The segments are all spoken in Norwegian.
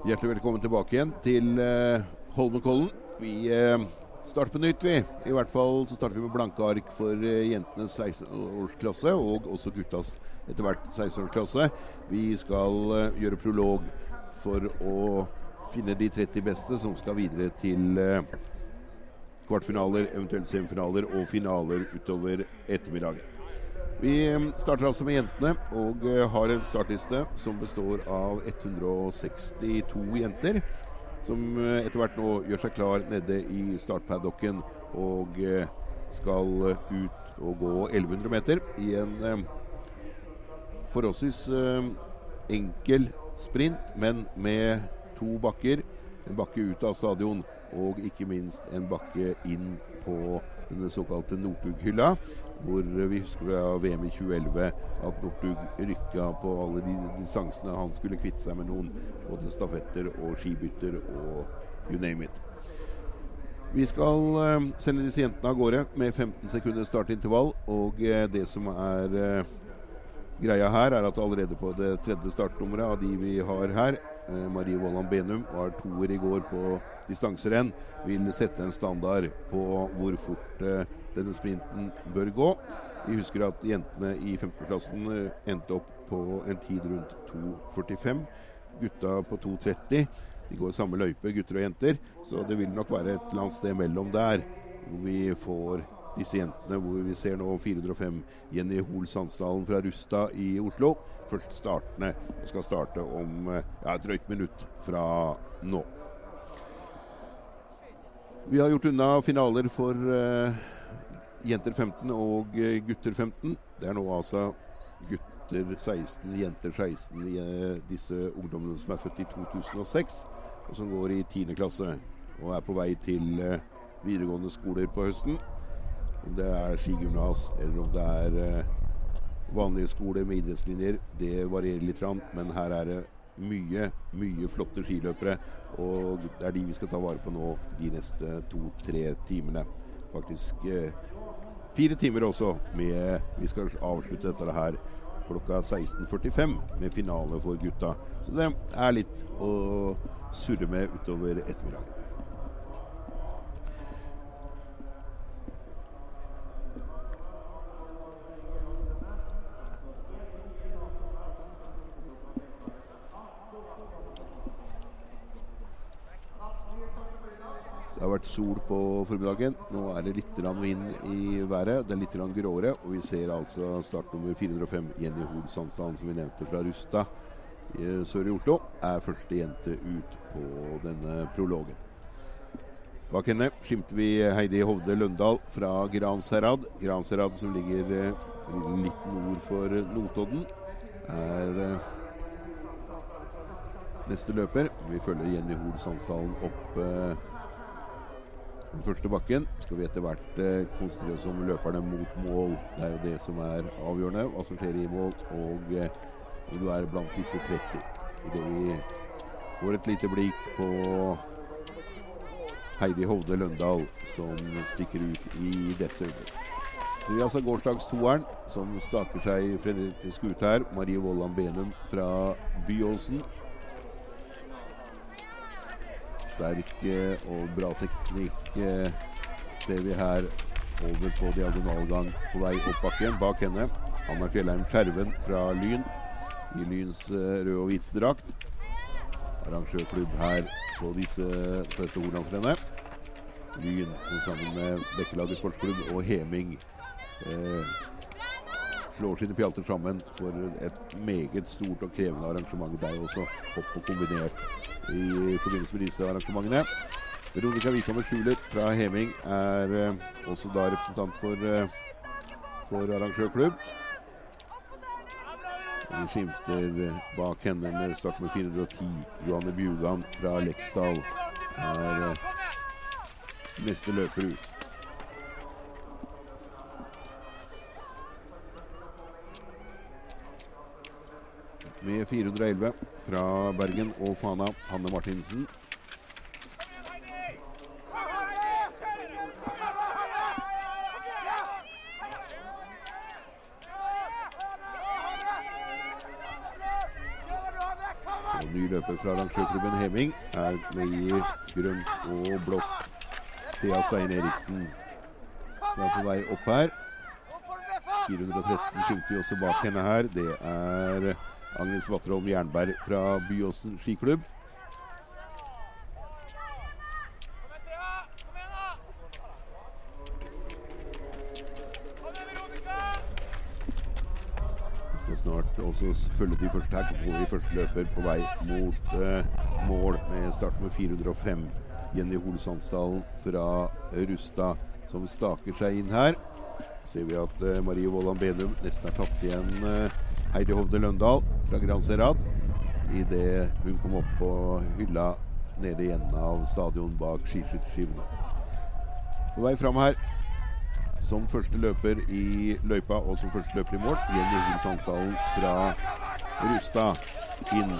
Hjertelig velkommen tilbake igjen til eh, Holmenkollen. Vi eh, starter på nytt, vi. I hvert fall så starter vi med blanke ark for eh, jentenes 16-årsklasse, og også guttas etter hvert 16-årsklasse. Vi skal eh, gjøre prolog for å finne de 30 beste som skal videre til eh, kvartfinaler, eventuelt semifinaler og finaler utover ettermiddagen. Vi eh, starter altså med jentene og eh, har en startliste som består av 162 jenter. Som eh, etter hvert nå gjør seg klar nede i startpaddocken og skal ut og gå 1100 meter i en forholdsvis enkel sprint, men med to bakker. En bakke ut av stadion og ikke minst en bakke inn på den såkalte Northug-hylla. Hvor vi husker fra VM i 2011 at Northug rykka på alle de distansene. Han skulle kvitte seg med noen både stafetter og skibytter og you name it. Vi skal eh, sende disse jentene av gårde med 15 sekunder startintervall. Og eh, det som er eh, greia her, er at allerede på det tredje startnummeret av de vi har her, Marie Vollan Benum var toer i går på distanserenn, vil sette en standard på hvor fort denne sprinten bør gå. Vi husker at jentene i 15-klassen eh, endte opp på en tid rundt 2,45. Gutta på 2,30. De går samme løype, gutter og jenter, så det vil nok være et eller annet sted mellom der hvor vi får disse jentene, hvor vi ser nå 405 Jenny Hoel Sandsdalen fra Rusta i Oslo. Først startende og skal starte om eh, ja, et drøyt minutt fra nå. Vi har gjort unna finaler for eh, jenter 15 og eh, gutter 15. Det er nå altså gutter 16, jenter 16, i, eh, disse ungdommene som er født i 2006, og som går i 10. klasse og er på vei til eh, videregående skoler på høsten. Om det er skigymnas eller om det er vanlige skoler med idrettslinjer, det varierer litt, men her er det mye, mye flotte skiløpere. Og det er de vi skal ta vare på nå de neste to-tre timene. Faktisk eh, fire timer også. Med, vi skal avslutte dette her klokka 16.45 med finale for gutta. Så det er litt å surre med utover ettermiddagen. Det har vært sol på formiddagen. Nå er det litt vind i været. Det er litt gråere. Og vi ser altså startnummer 405, Jenny Hoel Sandsdalen, som vi nevnte fra Rusta sør i Oslo, er første jente ut på denne prologen. Bak henne skimter vi Heidi Hovde Løndal fra Gransherad. Gransherad som ligger eh, litt nord for Notodden, er eh, neste løper. Vi følger Jenny Hoel Sandsdalen opp eh, den første bakken. Skal vi etter hvert eh, konsentrere oss om løperne mot mål. Det er jo det som er avgjørende, hva som skjer i mål, og eh, om du er blant disse 30. Idet vi får et lite blikk på Heidi Hovde Løndal, som stikker ut i dette øyeblikket. Så vi har altså gårsdagstoeren, som staker seg frenetisk ut her. Marie Vollan Benum fra Byåsen. Sterk eh, og bra teknikk eh, ser vi her over på diagonalgang på vei opp bakken. Bak henne Anna Fjellheim Skjerven fra Lyn i Lyns rød og hvite drakt. Arrangørklubb her på, disse, dette Hordalandsrennet. Lyn som sammen med Bekkelaget sportsklubb og Heming eh, slår sine pjalter sammen for et meget stort og krevende arrangement der også. Hopp og kombinert i forbindelse med disse arrangementene. Veronica Wikhammer Schuler fra Heming er eh, også da representant for, eh, for arrangørklubb. Vi skimter eh, bak henne med start med 410. Johanne Bjugan fra Leksdal er neste løper ut. Med 411 fra Bergen og Fana, Hanne Martinsen. Og ny løper fra arrangørklubben Heming er med i grønt og blått. Thea Stein Eriksen som er på vei opp her. 413 skimter vi også bak henne her. Det er Agnes Vatrom Jernberg fra Byåsen skiklubb. Skal snart også følge de første her. for de første løper på vei mot eh, mål med start med 405. Jenny Holsandsdalen fra Rusta som staker seg inn her. Ser vi at eh, Marie Vollan Benum nesten har tatt igjen uh, Heidi Hovde Løndal fra Gran Serad idet hun kom opp på hylla nede i enden av stadion bak skiskytterskivene. På vei fram her som første løper i løypa og som første løper i mål. Jenny Hol Sandsdalen fra Rustad inn.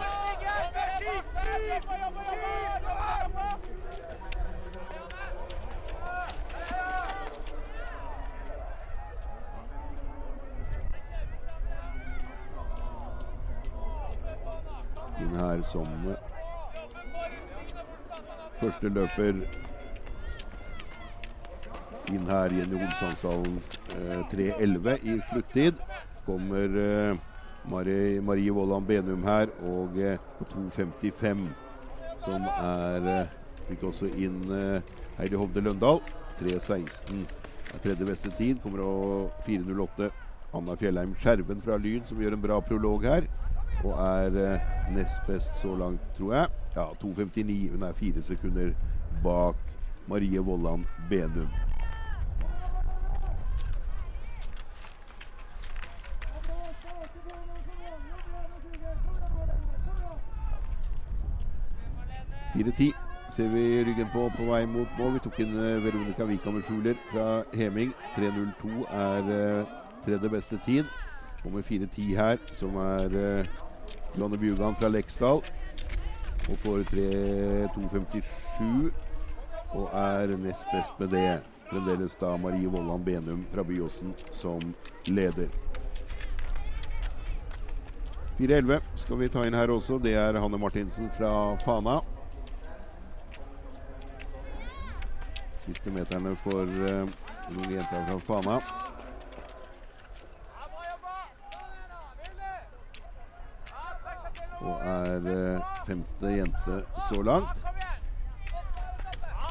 Inn her som første løper inn her Jenny Holsandsdalen eh, 3.11 i sluttid. Kommer eh, Marie, Marie Vollan Benum her og eh, på 2.55 som er eh, Fikk også inn eh, Heidi Hovde Løndal. 3.16 er tredje beste tid. Kommer å 4.08 Anna Fjellheim Skjerven fra Lyn som gjør en bra prolog her. Og er eh, nest best så langt, tror jeg. Ja, 2.59. Hun er fire sekunder bak Marie Vollan Benum. Fire ti ser vi ryggen på på vei mot mål. Vi tok inn eh, Veronica Wikhammer Schuler fra Heming. 3.02 er eh, tredje beste tid. Kommer 4.10 her, som er Johanne Bjugan fra Leksdal. Og får 3.257 og er nest best med det. Fremdeles da Marie Vollan Benum fra Byåsen som leder. 4.11 skal vi ta inn her også. Det er Hanne Martinsen fra Fana. Siste meterne for uh, noen jenter fra Fana. Og er uh, femte jente så langt.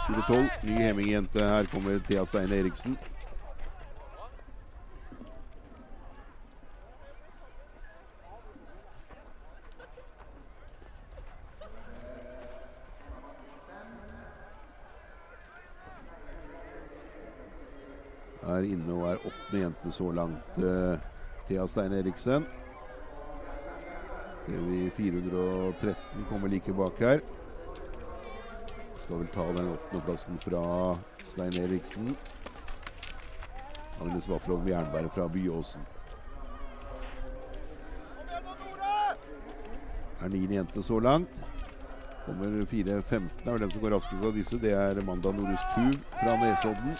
4-12, ny Heming-jente. Her kommer Thea Steine Eriksen. Er inne og er åttende jente så langt. Uh, Thea Steine Eriksen. Ser vi 413 kommer like bak her. Skal vel ta den åttendeplassen fra Stein Eriksen. Agnes Vatlov Jernberg fra Byåsen. Er niende jente så langt. Kommer 4.15 er vel den som går raskest av disse. Det er Amanda Norus Tuv fra Nesodden.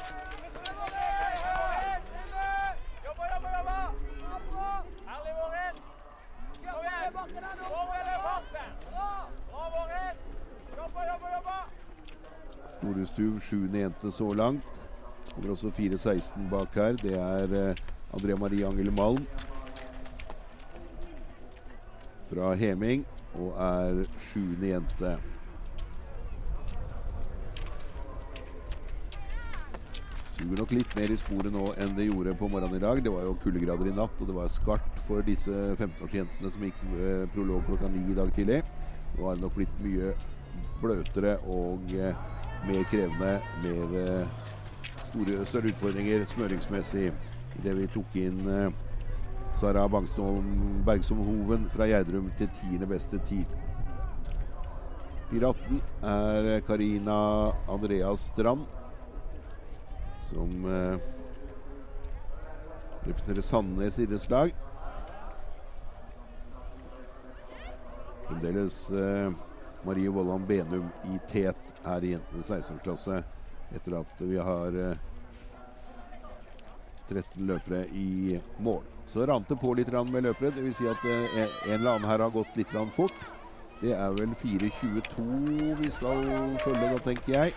Norestuv, sjuende jente så langt. Kommer også 4.16 bak her. Det er eh, Andrea Marie Angel Malm fra Heming og er sjuende jente. Suger nok litt mer i sporet nå enn det gjorde på morgenen i dag. Det var jo kuldegrader i natt, og det var skarpt for disse 15-årsjentene som gikk eh, prolog klokka ni i dag tidlig. Nå har det nok blitt mye bløtere og eh, mer krevende, mer eh, store, større utfordringer smøringsmessig. Idet vi tok inn eh, Sara Bangstholm Bergsom Hoven fra Gjerdrum til tiende beste tid. 4.18 er Karina Andreas Strand, som eh, representerer Sandnes idrettslag. Fremdeles eh, Marie Vollan Benum i tet her i jentenes 16-klasse etter at vi har eh, 13 løpere i mål. Så rant det på litt med løpere. Dvs. Si at eh, en eller annen her har gått litt fort. Det er vel 4.22 vi skal følge, da, tenker jeg.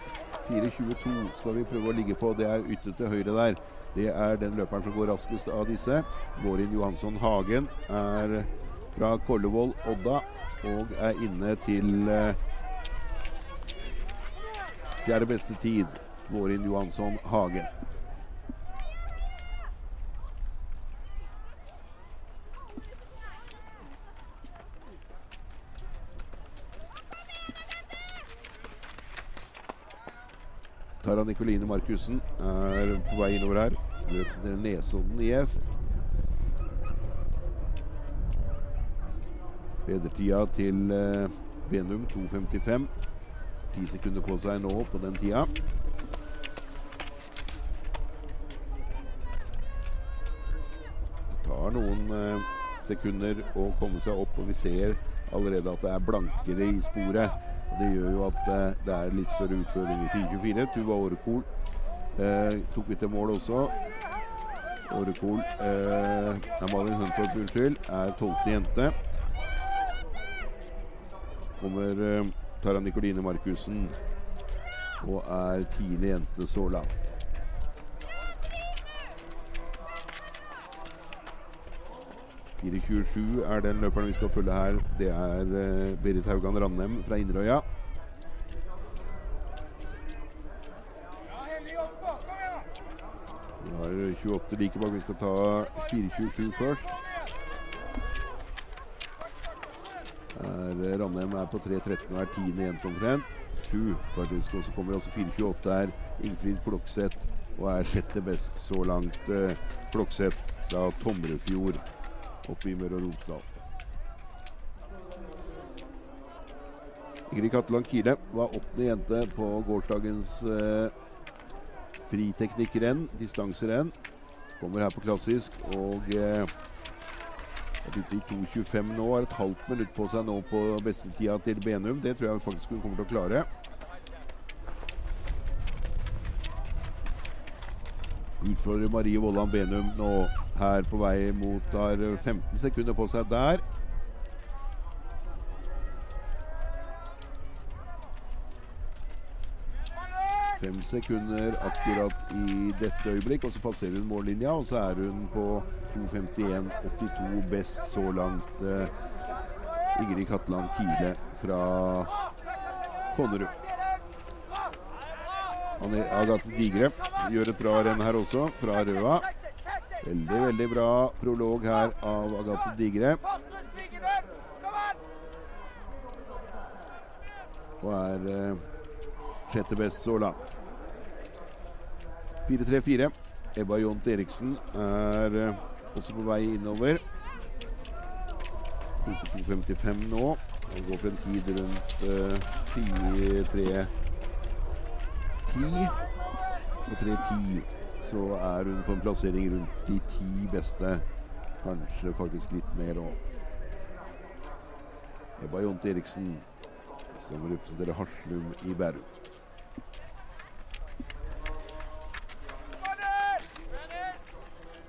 4.22 skal vi prøve å ligge på. Det er ytter til høyre der. Det er den løperen som går raskest av disse. Vårin Johansson Hagen er fra Kollevoll Odda og er inne til eh, fjerde beste tid. Vårin Johansson Hage. Tara Nikoline Markussen er på vei innover her. Hun representerer Nesodden IF. Ledertida til eh, Benum 2.55. Ti sekunder på seg nå på den tida. Det tar noen eh, sekunder å komme seg opp, og vi ser allerede at det er blankere i sporet. Det gjør jo at eh, det er litt større utføring i 4.24. Tuva Årekol eh, tok vi til mål også. Årekol eh, Malin Huntorp, unnskyld, er tolvte jente. Kommer eh, Tara Nikoline Markussen og er tiende jente så langt. «4.27 er den løperen vi skal følge her. Det er eh, Berit Haugan Randem fra Inderøya. Vi har 28 like bak. Vi skal ta 4.27 først. Er, Ranheim er på 3.13 og er tiende jevnt omtrent. Sju faktisk. Og så kommer også 4.28 her. Ingfrid Klokseth og er sjette best så langt. Eh, Klokseth fra Tomrefjord oppe i Møre og Romsdal. Ingrid Katteland Kile var åttende jente på gårsdagens eh, friteknikkrenn, distanserenn. Kommer her på klassisk og eh, ute i 2.25 nå. Har et halvt minutt på seg nå på bestetida til Benum. Det tror jeg faktisk hun kommer til å klare. Utfordrer Marie Vollan Benum nå her på vei mot har 15 sekunder på seg der. Fem sekunder akkurat i dette øyeblikk, og så passerer hun mållinja. Og så er hun på 2.51,82 best så langt. Eh, Ingrid Katland Kile fra Konnerud. Agathe Digre gjør et bra renn her også, fra Røa. Veldig, veldig bra prolog her av Agathe Digre. Og er eh, sjette best så langt. 4-3-4. Ebba Jont Eriksen er eh, også på vei innover. Ute 2.55 nå. Han går for en tid rundt uh, 4-3-10. På 3-10 så er hun på en plassering rundt de ti beste. Kanskje faktisk litt mer òg. Ebba Jont Eriksen, som representerer Haslum i Bærum.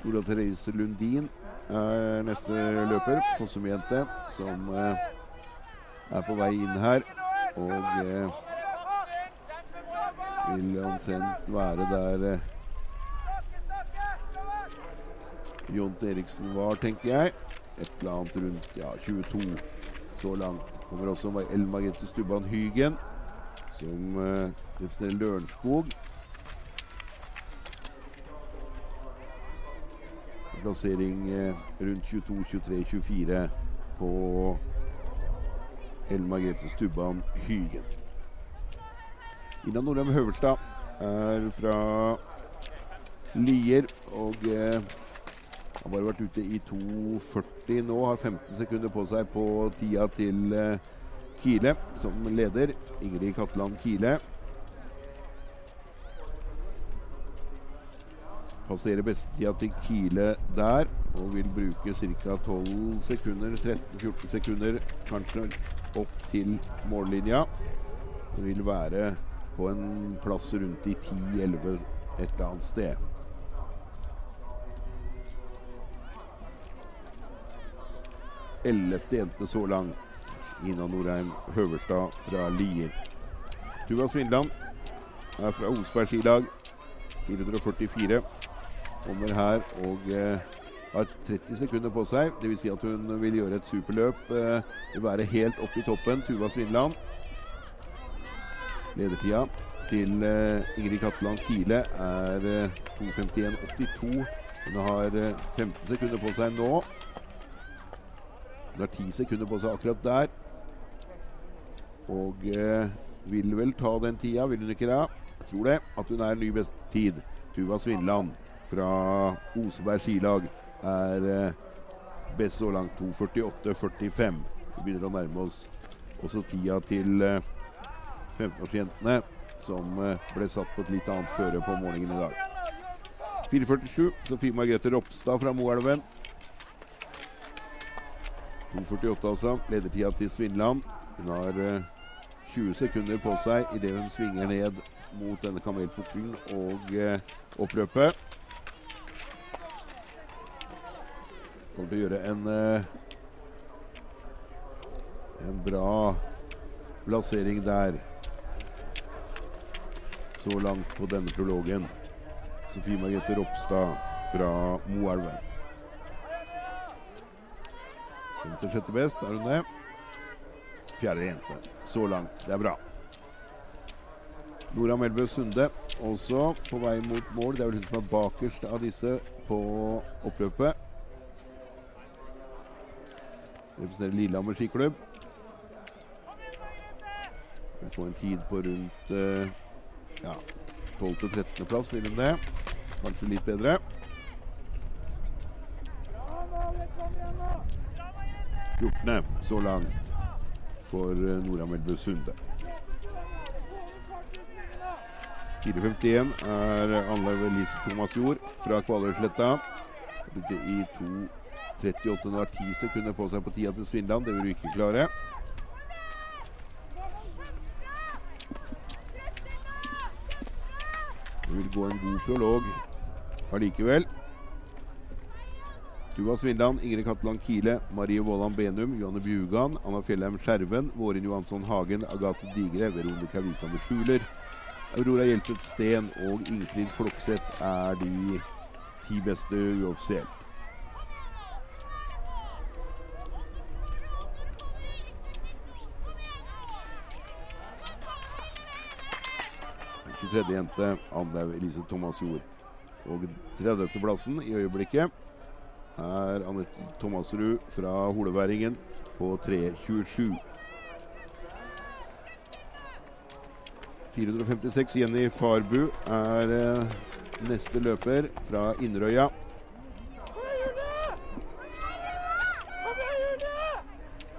Ola Therese Lundin er neste løper, Fossum-jente, som eh, er på vei inn her. Og eh, vil omtrent være der eh, Jont Eriksen var, tenker jeg. Et eller annet rundt ja, 22 så langt. Kommer også Ellen Margrethe Stubban Hygen, som eh, representerer Lørenskog. Plassering eh, rundt 22, 23, 24 på Ellen Margrethe Stubban Hygen. Ina Norheim Høvelstad er fra Lier og eh, har bare vært ute i 2,40 nå. Har 15 sekunder på seg på tida til eh, Kile som leder. Ingrid Katteland Kile. Passerer bestetida til Kile der og vil bruke ca. 12 sekunder, 13-14 sekunder kanskje opp til mållinja. Det vil være på en plass rundt i 10-11 et eller annet sted. Ellevte jente så langt. Ina Norheim Høverstad fra Lier. Tuva Svindland er fra Osberg skilag. 444. Kommer her og eh, har 30 sekunder på seg. Dvs. Si at hun vil gjøre et superløp. Eh, vil være helt oppe i toppen. Tuva Svindland. Ledertida til eh, Ingrid Katteland Kile er eh, 2.51,82. Hun har eh, 15 sekunder på seg nå. Hun har 10 sekunder på seg akkurat der. Og eh, vil vel ta den tida, vil hun ikke det? Jeg tror det. At hun er ny best tid. Tuva Svindland fra Oseberg skilag er eh, best så langt. 2.48,45. Vi begynner å nærme oss også tida til eh, 15-årsjentene, som eh, ble satt på et litt annet føre på morgenen i dag. 4.47. Sofie Margrethe Ropstad fra Moelven. 2.48 altså. Ledertida til Svindland. Hun har eh, 20 sekunder på seg idet hun svinger ned mot denne kamelpukkelen og eh, oppløpet. Kommer til å gjøre en eh, en bra plassering der. Så langt på denne prologen. Sofie Margrethe Ropstad fra Moelven. Femte sjette best, er hun det? Fjerde jente. Så langt. Det er bra. Nora Melbø Sunde også på vei mot mål. Det er vel hun som er bakerst av disse på oppløpet. Representerer Lillehammer skiklubb. Vil få en tid på rundt uh, ja, 12.-13.-plass, vil hun det. Kanskje litt bedre. så langt for eh, Nora Melbu Sunde. 4.51 er anlegget Lise Thomas Jord fra Kvaløysletta. I to 38,10 sekunder på seg på tida til Svindland. Det vil du ikke klare. Det vil gå en god prolog allikevel. Tuva Svindland, Ingrid Katteland Kile, Marie Våland Benum, Johanne Bjugan, Anna Fjellheim Skjerven, Vårin Johansson Hagen, Agathe Digre, Veronica Vikander Fugler, Aurora Gjelseth Steen og Ingfrid Flokseth er de ti beste uoffisielt. 23. jente, Anne Elise Thomas Jord. Og 30. plassen i øyeblikket er Anette Thomasrud fra Holeværingen på 3.27. 456 Jenny Farbu er eh, neste løper fra Inderøya.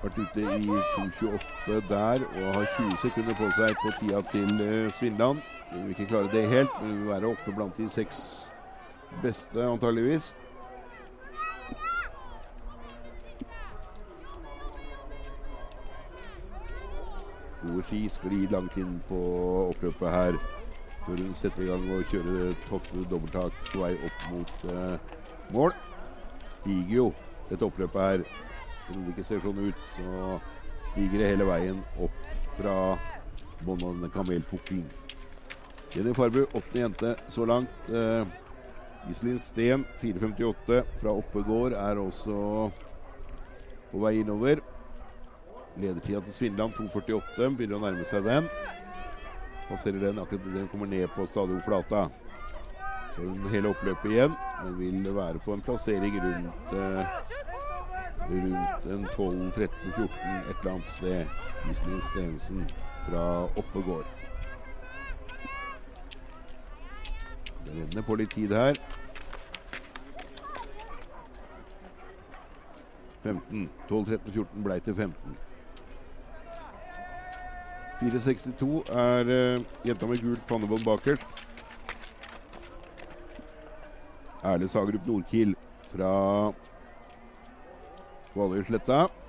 Vært ute i 2.28 der og har 20 sekunder på seg på tida til eh, Svindland. Vil ikke klare det helt, men vil være oppe blant de seks beste antageligvis. Gode ski sklir langt inn på oppløpet her før hun setter i gang og kjører toffe dobbelttak på vei opp mot eh, mål. Stiger jo dette oppløpet her. Om det ikke ser sånn ut, så stiger det hele veien opp fra bånn av denne kamelpukkelen. Jenny Farbu, åttende jente så langt. Eh, Iselin Steen, 4.58 fra Oppegård, er også på vei innover. Ledertida til Svindland 2.48. Begynner å nærme seg den. Passerer den akkurat den kommer ned på stadionflata. Så hun hele oppløpet igjen, den vil være på en plassering rundt eh, rundt en 12-13-14 et eller annet sted. Iselin Stensen fra Oppegård. Renner på litt tid her. 15. 12, 13, 14 blei til 15. 462 er uh, jenta med gult pannebånd bakerst. Erle Sagerup Nordkiel fra. Har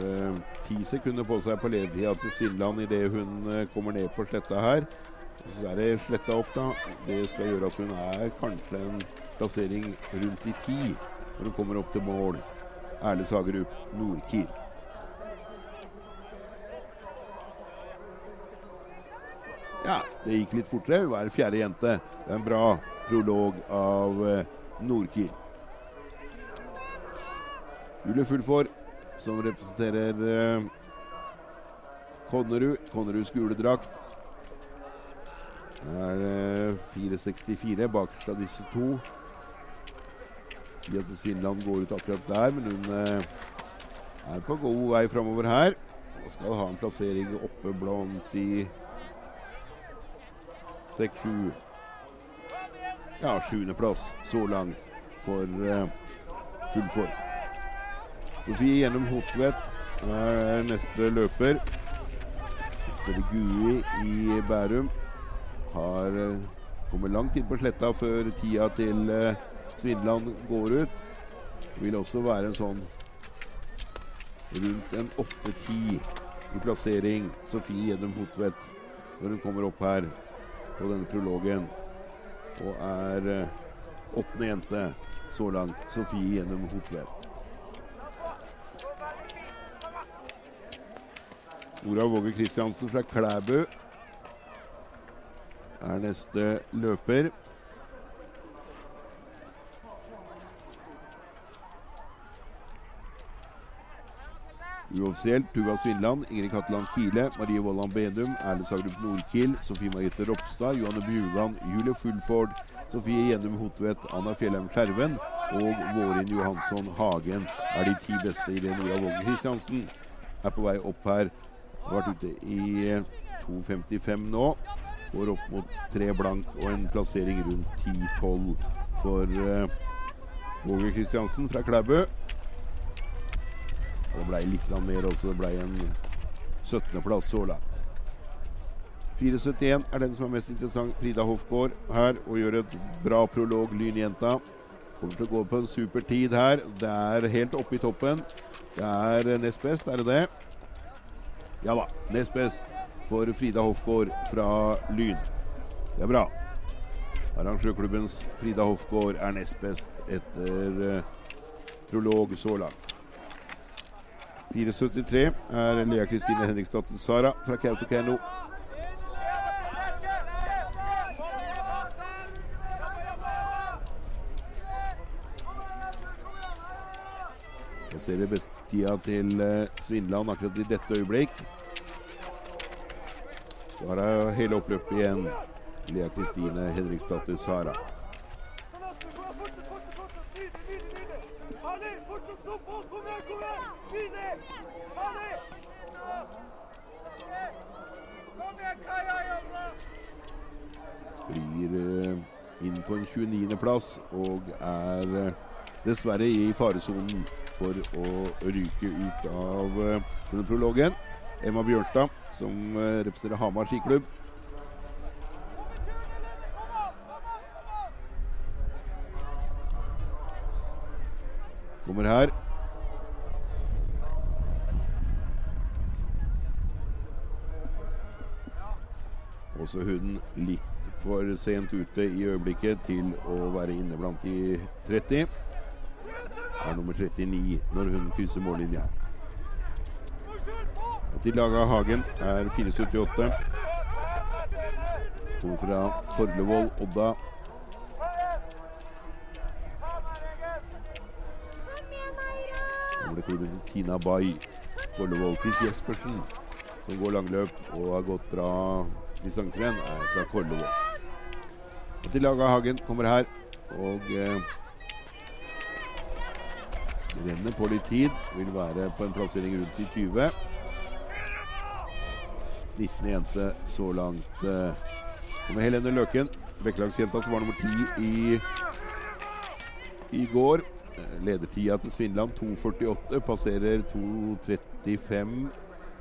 uh, ti sekunder på seg på ledertida til Silland idet hun uh, kommer ned på sletta her. Så er det sletta opp, da. Det skal gjøre at hun er kanskje en plassering rundt i ti når hun kommer opp til mål. Erle Sagerup, Nordkiel. Ja, det gikk litt fortere. Hun er fjerde jente. Det er en bra prolog av eh, Nordkiel. Julie Fullfor, som representerer eh, Konnerud. Konneruds gule drakt. Det er eh, 4,64 bakerst av disse to. Jette Svinland går ut akkurat der, men hun eh, er på god vei framover her. Og skal ha en plassering oppe blant de 6-7 Ja, sjuendeplass så langt for uh, Fullfor. Sofie gjennom Hotvedt er neste løper. Stelle Gui i Bærum har kommet kommer langt inn på sletta før tida til uh, Svindland går ut. Det vil også være en sånn rundt en 8-10 i plassering. Sofie gjennom Hotvedt når hun kommer opp her på denne prologen. Og er eh, åttende jente så langt. Sofie gjennom Hotvedt. Nora Våge Kristiansen fra Klæbu er neste løper. Uoffisielt Tuva Svindland, Ingrid Katteland Kile, Marie Vollan Bedum, Erle Sagrup Nordkiel, Sofie Margrethe Ropstad, Johanne Bjuland, Julie Fullford, Sofie Gjenum Hotvedt, Anna Fjellheim Skjerven og Vårin Johansson Hagen er de ti beste i det Nora Vågen Kristiansen. Er på vei opp her. Har vært ute i 2.55 nå. Går opp mot tre blank og en plassering rundt 10-12 for Våge Kristiansen fra Klæbu. Det ble litt mer også. Det ble en 17.-plass så langt. 4,71 er den som er mest interessant. Frida Hofgaard her og gjør et bra prolog, Lynjenta. Kommer til å gå på en super tid her. Det er helt oppe i toppen. Det er nest best, er det det? Ja da, nest best for Frida Hofgaard fra Lyn. Det er bra. Arrangørklubbens Frida Hofgaard er nest best etter uh, prolog så langt. 4,73 er Lea Kristine Henriksdatter Sara fra Kautokeino. Jeg ser det beste tida til uh, Svindland akkurat i dette øyeblikk. Så har hun hele oppløpet igjen. Lea Kristine Henriksdatter Sara. Sklir uh, inn på en 29.-plass og er uh, dessverre i faresonen for å ryke ut av uh, denne prologen. Emma Bjørnstad, som representerer Hamar skiklubb. Kommer her. Også hun litt for sent ute i øyeblikket til å være inne blant de 30. Er nummer 39 når hun krysser mållinja. Og til Laga Hagen er 4,78. Kommer fra Torlevoll, Odda. Kommer det klubben Tina Bay. Torlevoll. Chris Jespersen, som går langløp og har gått bra distanserenn, er fra Korlevoll. Til Laga Hagen kommer her og eh, renner på litt tid. Vil være på en plassering rundt i 20. 19. jente så langt. Eh, kommer Helene Løken, Bekkelagsjenta som var nummer 10 i, i går. Eh, ledertida til Svindland 2.48, passerer 2.35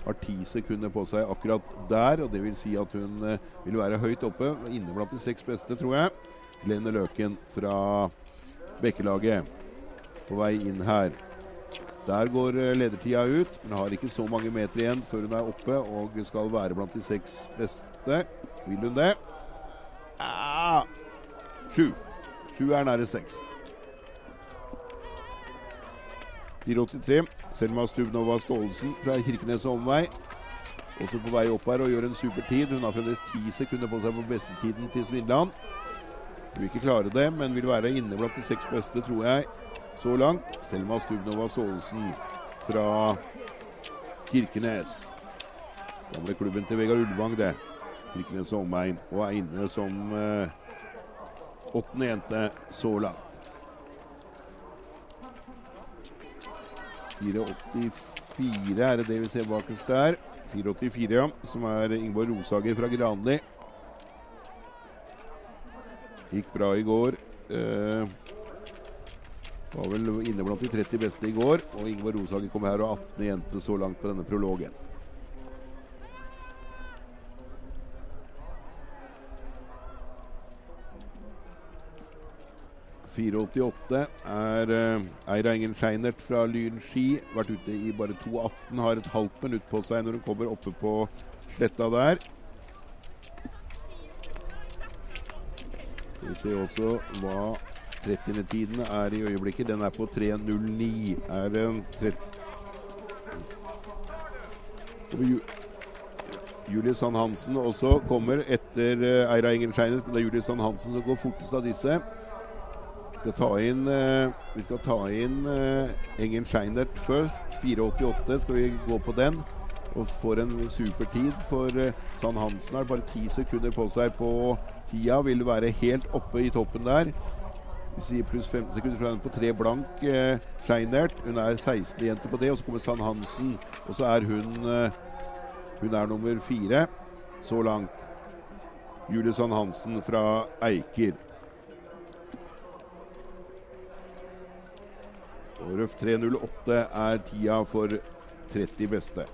har ti sekunder på seg akkurat der. og Det vil si at hun eh, vil være høyt oppe, inne blant de seks beste, tror jeg. Helene Løken fra Bekkelaget på vei inn her. Der går eh, ledertida ut, men har ikke så mange meter igjen før hun er oppe og skal være blant de seks beste. Vil hun det? Sju. Sju er nære seks. 4,83. Selma Stubnova Staalesen fra Kirkenes og omvei. Også på vei opp her og gjør en super tid. Hun har fremdeles ti sekunder på seg på bestetiden til Svindland. Hun vil ikke klare det, men vil være inne blant de seks beste, tror jeg, så langt. Selma Stubnova Staalesen fra Kirkenes. Gamle klubben til Vegard Ulvang, det. Kirkenes og omegn. Og er inne som eh, åttende jente så langt. 4,84 er det det vi ser bakerst der. 4,84, ja. Som er Ingeborg Rosager fra Granli. Gikk bra i går. Eh, var vel inne blant de 30 beste i går. Og Ingvar Rosager kom her og 18. jente så langt på denne prologen. 4,88 er uh, Eira Engen Scheinert fra Lyn ski. Vært ute i bare 2,18. Har et halvt minutt på seg når hun kommer oppe på sletta der. Vi ser også hva 30-tiden er i øyeblikket. Den er på 3.09. Er en 30 Julius Sand Hansen også kommer etter uh, Eira Engen Men det er Julius Sand Hansen som går fortest av disse skal ta inn, uh, vi skal ta inn Engen Scheinert først. 4,88 skal vi gå på den. Og får en super tid, for Sand Hansen har bare ti sekunder på seg på tida. Vil være helt oppe i toppen der. Vi sier pluss 15 sekunder fra er på tre blank. Eh, Scheinert. Hun er 16 jente på det. Og så kommer Sand Hansen. Og så er hun Hun er nummer fire så langt. Julie Sand Hansen fra Eiker. Røff 3.08 er tida for 30 beste.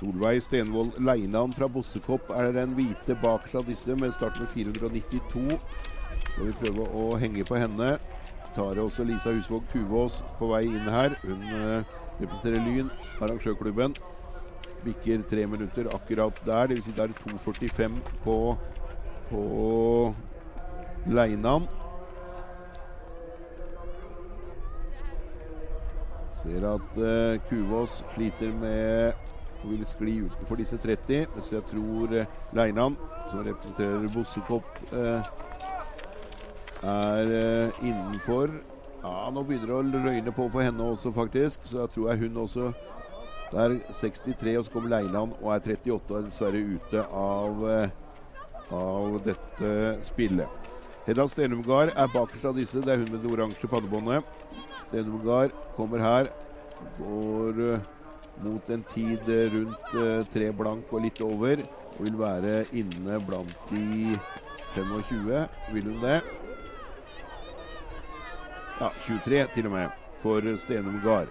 Solveig Stenvold Leinan fra Bossekopp er den hvite bak Kladisse med start med 492. Skal vi prøve å henge på henne. Tar også Lisa Husvåg Kuvås på vei inn her. Hun uh, representerer Lyn, arrangørklubben. Bikker tre minutter akkurat der. Dvs. Si det er 2,45 på på Leinan. Ser at uh, Kuvås sliter med å vil skli utenfor disse 30, mens jeg tror uh, Leinan, som representerer Bossekopp, uh, er uh, innenfor. Ja, nå begynner det å røyne på for henne også, faktisk. Så jeg tror jeg hun også Det er 63, og så kommer Leiland og er 38 og er dessverre ute av av dette spillet. Hedda Stenumgard er bakerst av disse. Det er hun med det oransje pannebåndet. Stenumgard kommer her. Går mot en tid rundt uh, tre blank og litt over. Og vil være inne blant de 25. Vil hun det? Ja, 23 til og med for Stenum Gard.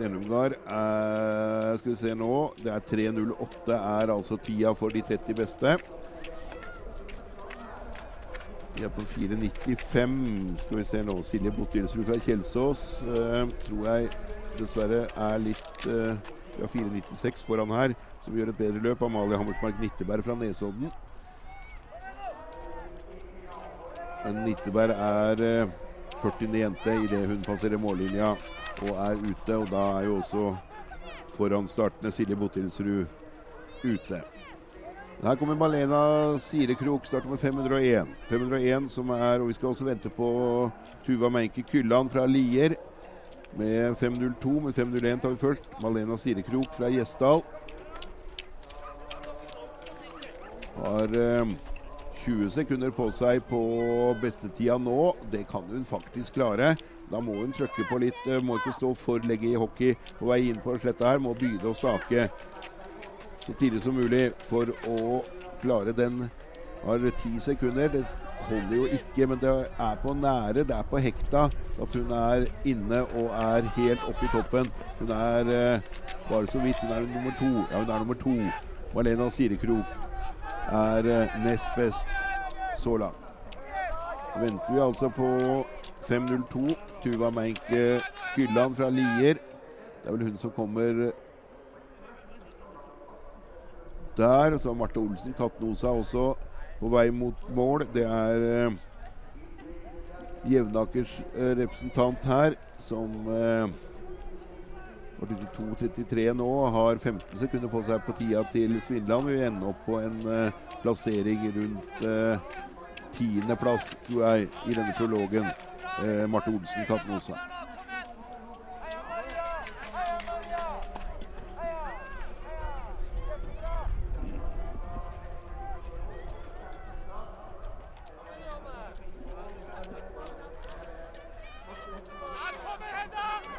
Stenumgard er Skal vi se nå. Det er 3.08 er altså tida for de 30 beste. Vi er på 4.95. Skal vi se nå. Silje Bottilsrud fra Kjelsås eh, tror jeg dessverre er litt eh, Vi har 4.96 foran her, som gjør et bedre løp. Amalie Hammersmark Nitteberg fra Nesodden. Men Nitteberg er eh, 40. jente idet hun passerer mållinja og er ute. Og da er jo også foranstartende Silje Bottilsrud ute. Her kommer Malena Sirekrok, start med 501. 501 som er, og Vi skal også vente på Tuva Meinke Kylland fra Lier med 502. Med 501 tar vi først. Malena Sirekrok fra Gjesdal. Har eh, 20 sekunder på seg på bestetida nå. Det kan hun faktisk klare. Da må hun trykke på litt. Eh, må ikke stå for lenge i hockey på vei inn på sletta her. Må begynne å stake så tidlig som mulig for å klare den. Har ti sekunder. Det holder jo ikke, men det er på nære, det er på hekta at hun er inne og er helt oppe i toppen. Hun er eh, bare så vidt. Hun er nummer to. Ja, hun er nummer to. Malena Sirekrok er eh, nest best så langt. Så venter vi altså på 5.02. Tuva Meinke Fylland fra Lier. Det er vel hun som kommer der. Så har Marte Olsen Katnosa også på vei mot mål. Det er eh, Jevnakers eh, representant her, som eh, 2.33 nå, har 15 sekunder på seg på tida til Svindland. Vi ender opp på en eh, plassering rundt eh, tiendeplass, tror jeg, i denne prologen. Eh, Marte Olsen Katnosa.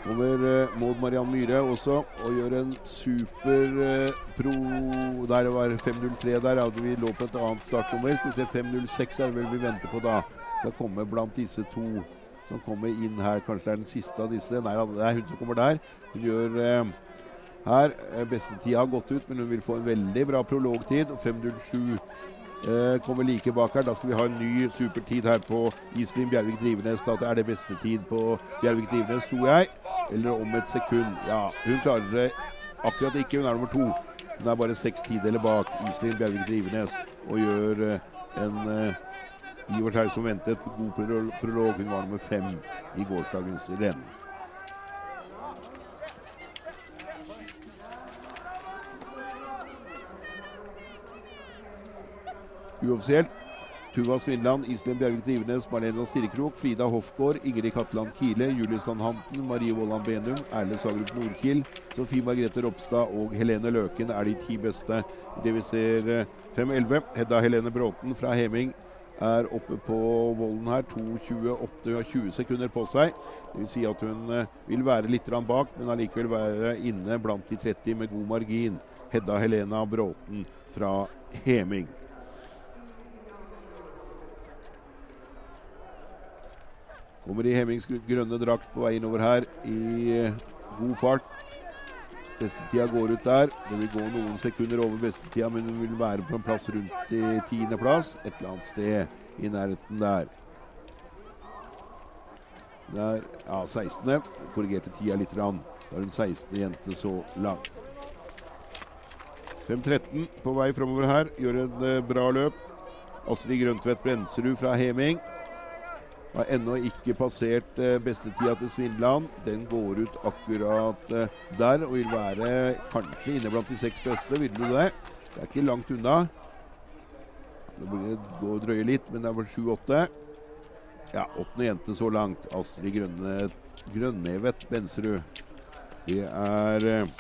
Kommer eh, Maud Mariann Myhre også og gjør en super eh, pro Der det var 5.03 der. Hadde vi lå på et annet startnummer. Skal vi se 5.06 er det vel vi venter på da. Skal komme blant disse to som kommer inn her. Kanskje det er den siste av disse. Nei, det er hun som kommer der. Hun gjør eh, her Beste tida har gått ut, men hun vil få en veldig bra prologtid. 5.07 eh, kommer like bak her. Da skal vi ha en ny supertid her på Iselin Bjervik Drivenes. Da er det beste tid på Bjervik Drivenes, tror jeg. Eller om et sekund. Ja, hun klarer det akkurat ikke. Hun er nummer to. Hun er bare seks tideler bak Iselin Bjervik Drivenes og gjør eh, en Ivert i og for seg som ventet god prolog. Hun var nummer fem i gårsdagens renn. Uoffisielt Tuva Svindland, Iselin Bjervik Drivenes, Marlena Stirrekrok, Frida Hofgaard, Ingrid Katland Kile, Julie Sand Hansen, Marie Vollan Benum, Erle Sagrup Nordkild, Sofie Margrethe Ropstad og Helene Løken er de ti beste. Det vi ser 5-11. Hedda Helene Bråten fra Heming er oppe på volden her. 2.28 og 20 sekunder på seg. Det vil si at hun eh, vil være litt bak, men allikevel være inne blant de 30 med god margin. Hedda Helena Bråten fra Heming. Kommer i Hemmings grønne drakt på vei innover her i eh, god fart. Bestetida går ut der. Det vil gå noen sekunder over bestetida, men hun vil være på en plass rundt i tiendeplass. Et eller annet sted i nærheten der. Der, ja, 16. Korrigerte tida litt. Rann. Da er hun 16. jente så langt. 5.13 på vei framover her. Gjør en uh, bra løp. Astrid Grøntvedt Brenserud fra Heming. Har ennå ikke passert eh, bestetida til Svindland. Den går ut akkurat eh, der og vil være kanskje inne blant de seks beste. Vil du det? Det er ikke langt unna. Det blir gå og drøye litt, men det er vel sju-åtte. Ja, åttende jente så langt. Astrid Grønne, Grønnevet Bensrud. Det er eh,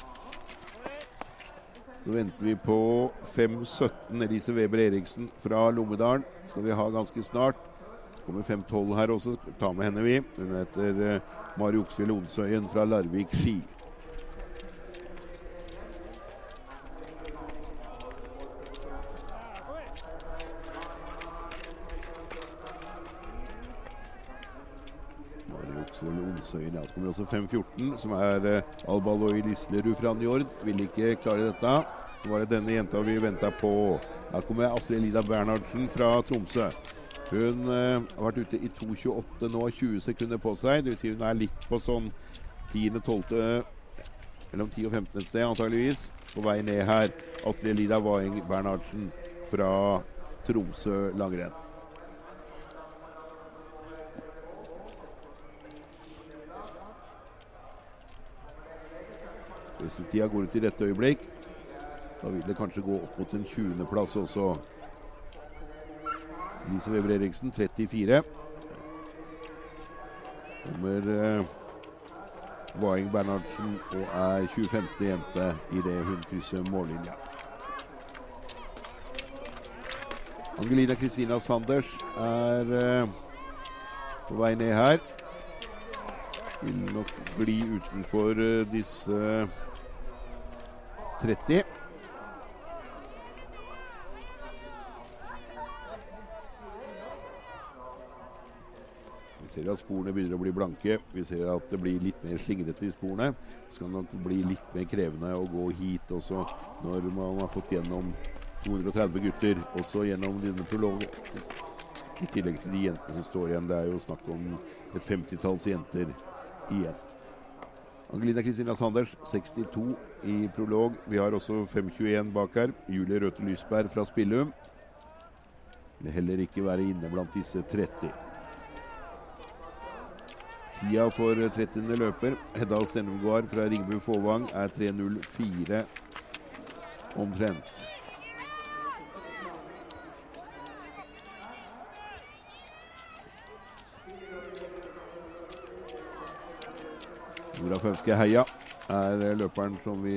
Så venter vi på 5.17. Elise Weber Eriksen fra Lommedalen. Skal vi ha ganske snart. Kommer 5-12 her også. Ta med henne, vi. Hun heter uh, Mari Oksfjell Onsøyen fra Larvik ski. Onsøyen. Ja, så kommer også 5-14, som er uh, Alba Loy Lislerud fra Njord. Vil ikke klare dette. Så var det denne jenta vi venta på. Her kommer Astrid Lida Bernhardsen fra Tromsø. Hun uh, har vært ute i 2.28 nå, 20 sekunder på seg. Dvs. Si hun er litt på sånn 10.-12. Mellom 10 og 15 et sted, antageligvis. På vei ned her. Astrid Lida Waing Bernhardsen fra Tromsø langrenn. Tida går ut i dette øyeblikk. Da vil det kanskje gå opp mot en 20.-plass også. Lise Weber Eriksen, 34. Kommer eh, Waing Bernhardsen og er 25. jente idet hun krysser mållinja. Angelina Kristina Sanders er eh, på vei ned her. Vil nok bli utenfor eh, disse 30. ser at sporene begynner å bli blanke. Vi ser at det blir litt mer slingrete i sporene. Det skal nok bli litt mer krevende å gå hit også når man har fått gjennom 230 gutter, også gjennom denne prologen. I tillegg til de jentene som står igjen. Det er jo snakk om et femtitalls jenter igjen. Angelina Kristina Sanders 62 i prolog. Vi har også 5.21 bak her. Julie Røthe Lysberg fra Spillum. Vil heller ikke være inne blant disse 30. Tida for 30. løper, Hedda Stenumgaard fra Ringebu Fåvang, er 3.04 omtrent. Nora Fønske Heia er løperen som vi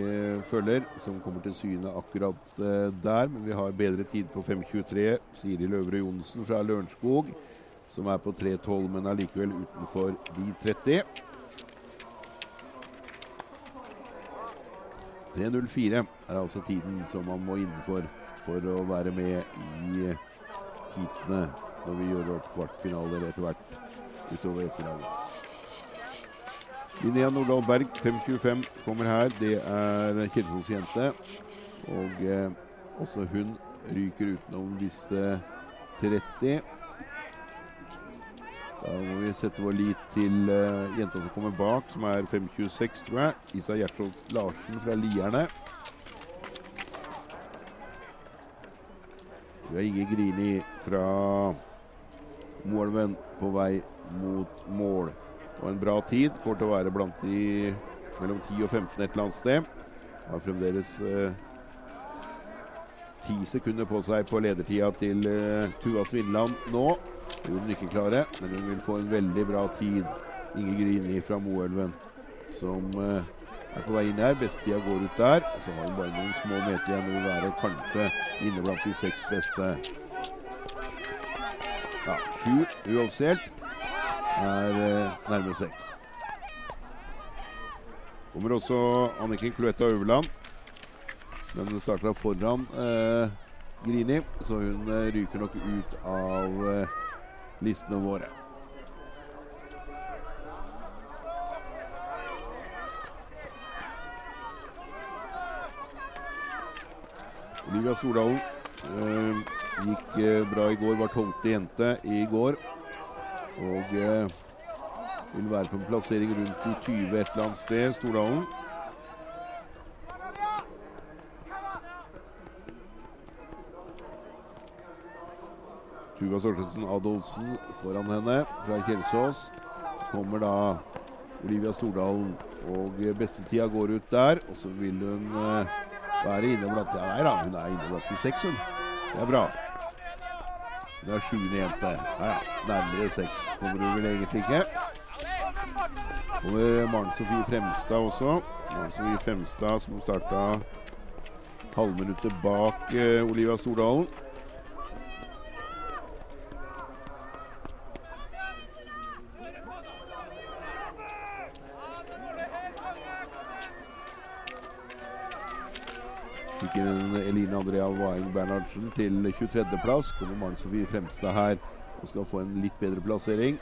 følger, som kommer til syne akkurat uh, der. Men vi har bedre tid på 5.23. Siri Løvre Johnsen fra Lørenskog, som er på 3.12, men allikevel utenfor de 30. 3.04 er altså tiden som man må innenfor for å være med i heatene når vi gjør opp kvartfinaler etter hvert utover ettermiddagen. Linnea Nordahl Berg, 5.25, kommer her. Det er Kjelsås-jente. Og eh, også hun ryker utenom disse 30. Da må vi sette vår lit til uh, jenta som kommer bak, som er 5.26, tror jeg. Isa Gjertsholt Larsen fra Lierne. Vi har Inge Grini fra Moelven på vei mot mål. Og en bra tid. Kommer til å være blant de mellom 10 og 15 et eller annet sted. Har fremdeles eh, ti sekunder på seg på ledertida til eh, Tuva Svindland nå. Gjorde hun ikke klare, men hun vil få en veldig bra tid. Inge Grini fra Moelven som eh, er på vei inn her. Bestetida går ut der. Og Så har hun bare noen små meter igjen og vil være kanskje inne blant de seks beste. Ja, sju uoffisielt er eh, nærme seks. Kommer også Anniken Kluetta Øverland. Den starta foran eh, Grini, så hun eh, ryker nok ut av eh, listene våre. Olivia Stordalen eh, gikk eh, bra i går, var tolvte jente i går. Og eh, vil være på en plassering rundt i 20 et eller annet sted, Stordalen. Tuva Stortensen Adolfsen foran henne fra Kjelsås. Så kommer da Olivia Stordalen, og bestetida går ut der. Og så vil hun eh, være inne blant Ja, nei da, hun er inne blant de seks, hun. Det er bra. Hun er sjuende jente. Ja. Nærmere seks kommer hun vel egentlig ikke. Kommer Maren Sofie Fremstad også. Maren Sofie Fremstad som starta halvminuttet bak eh, Olivia Stordalen. Fikk Eline Andrea Waing Bernhardsen til 23.-plass. Kommer Maren Sofie Fremstad her og skal få en litt bedre plassering.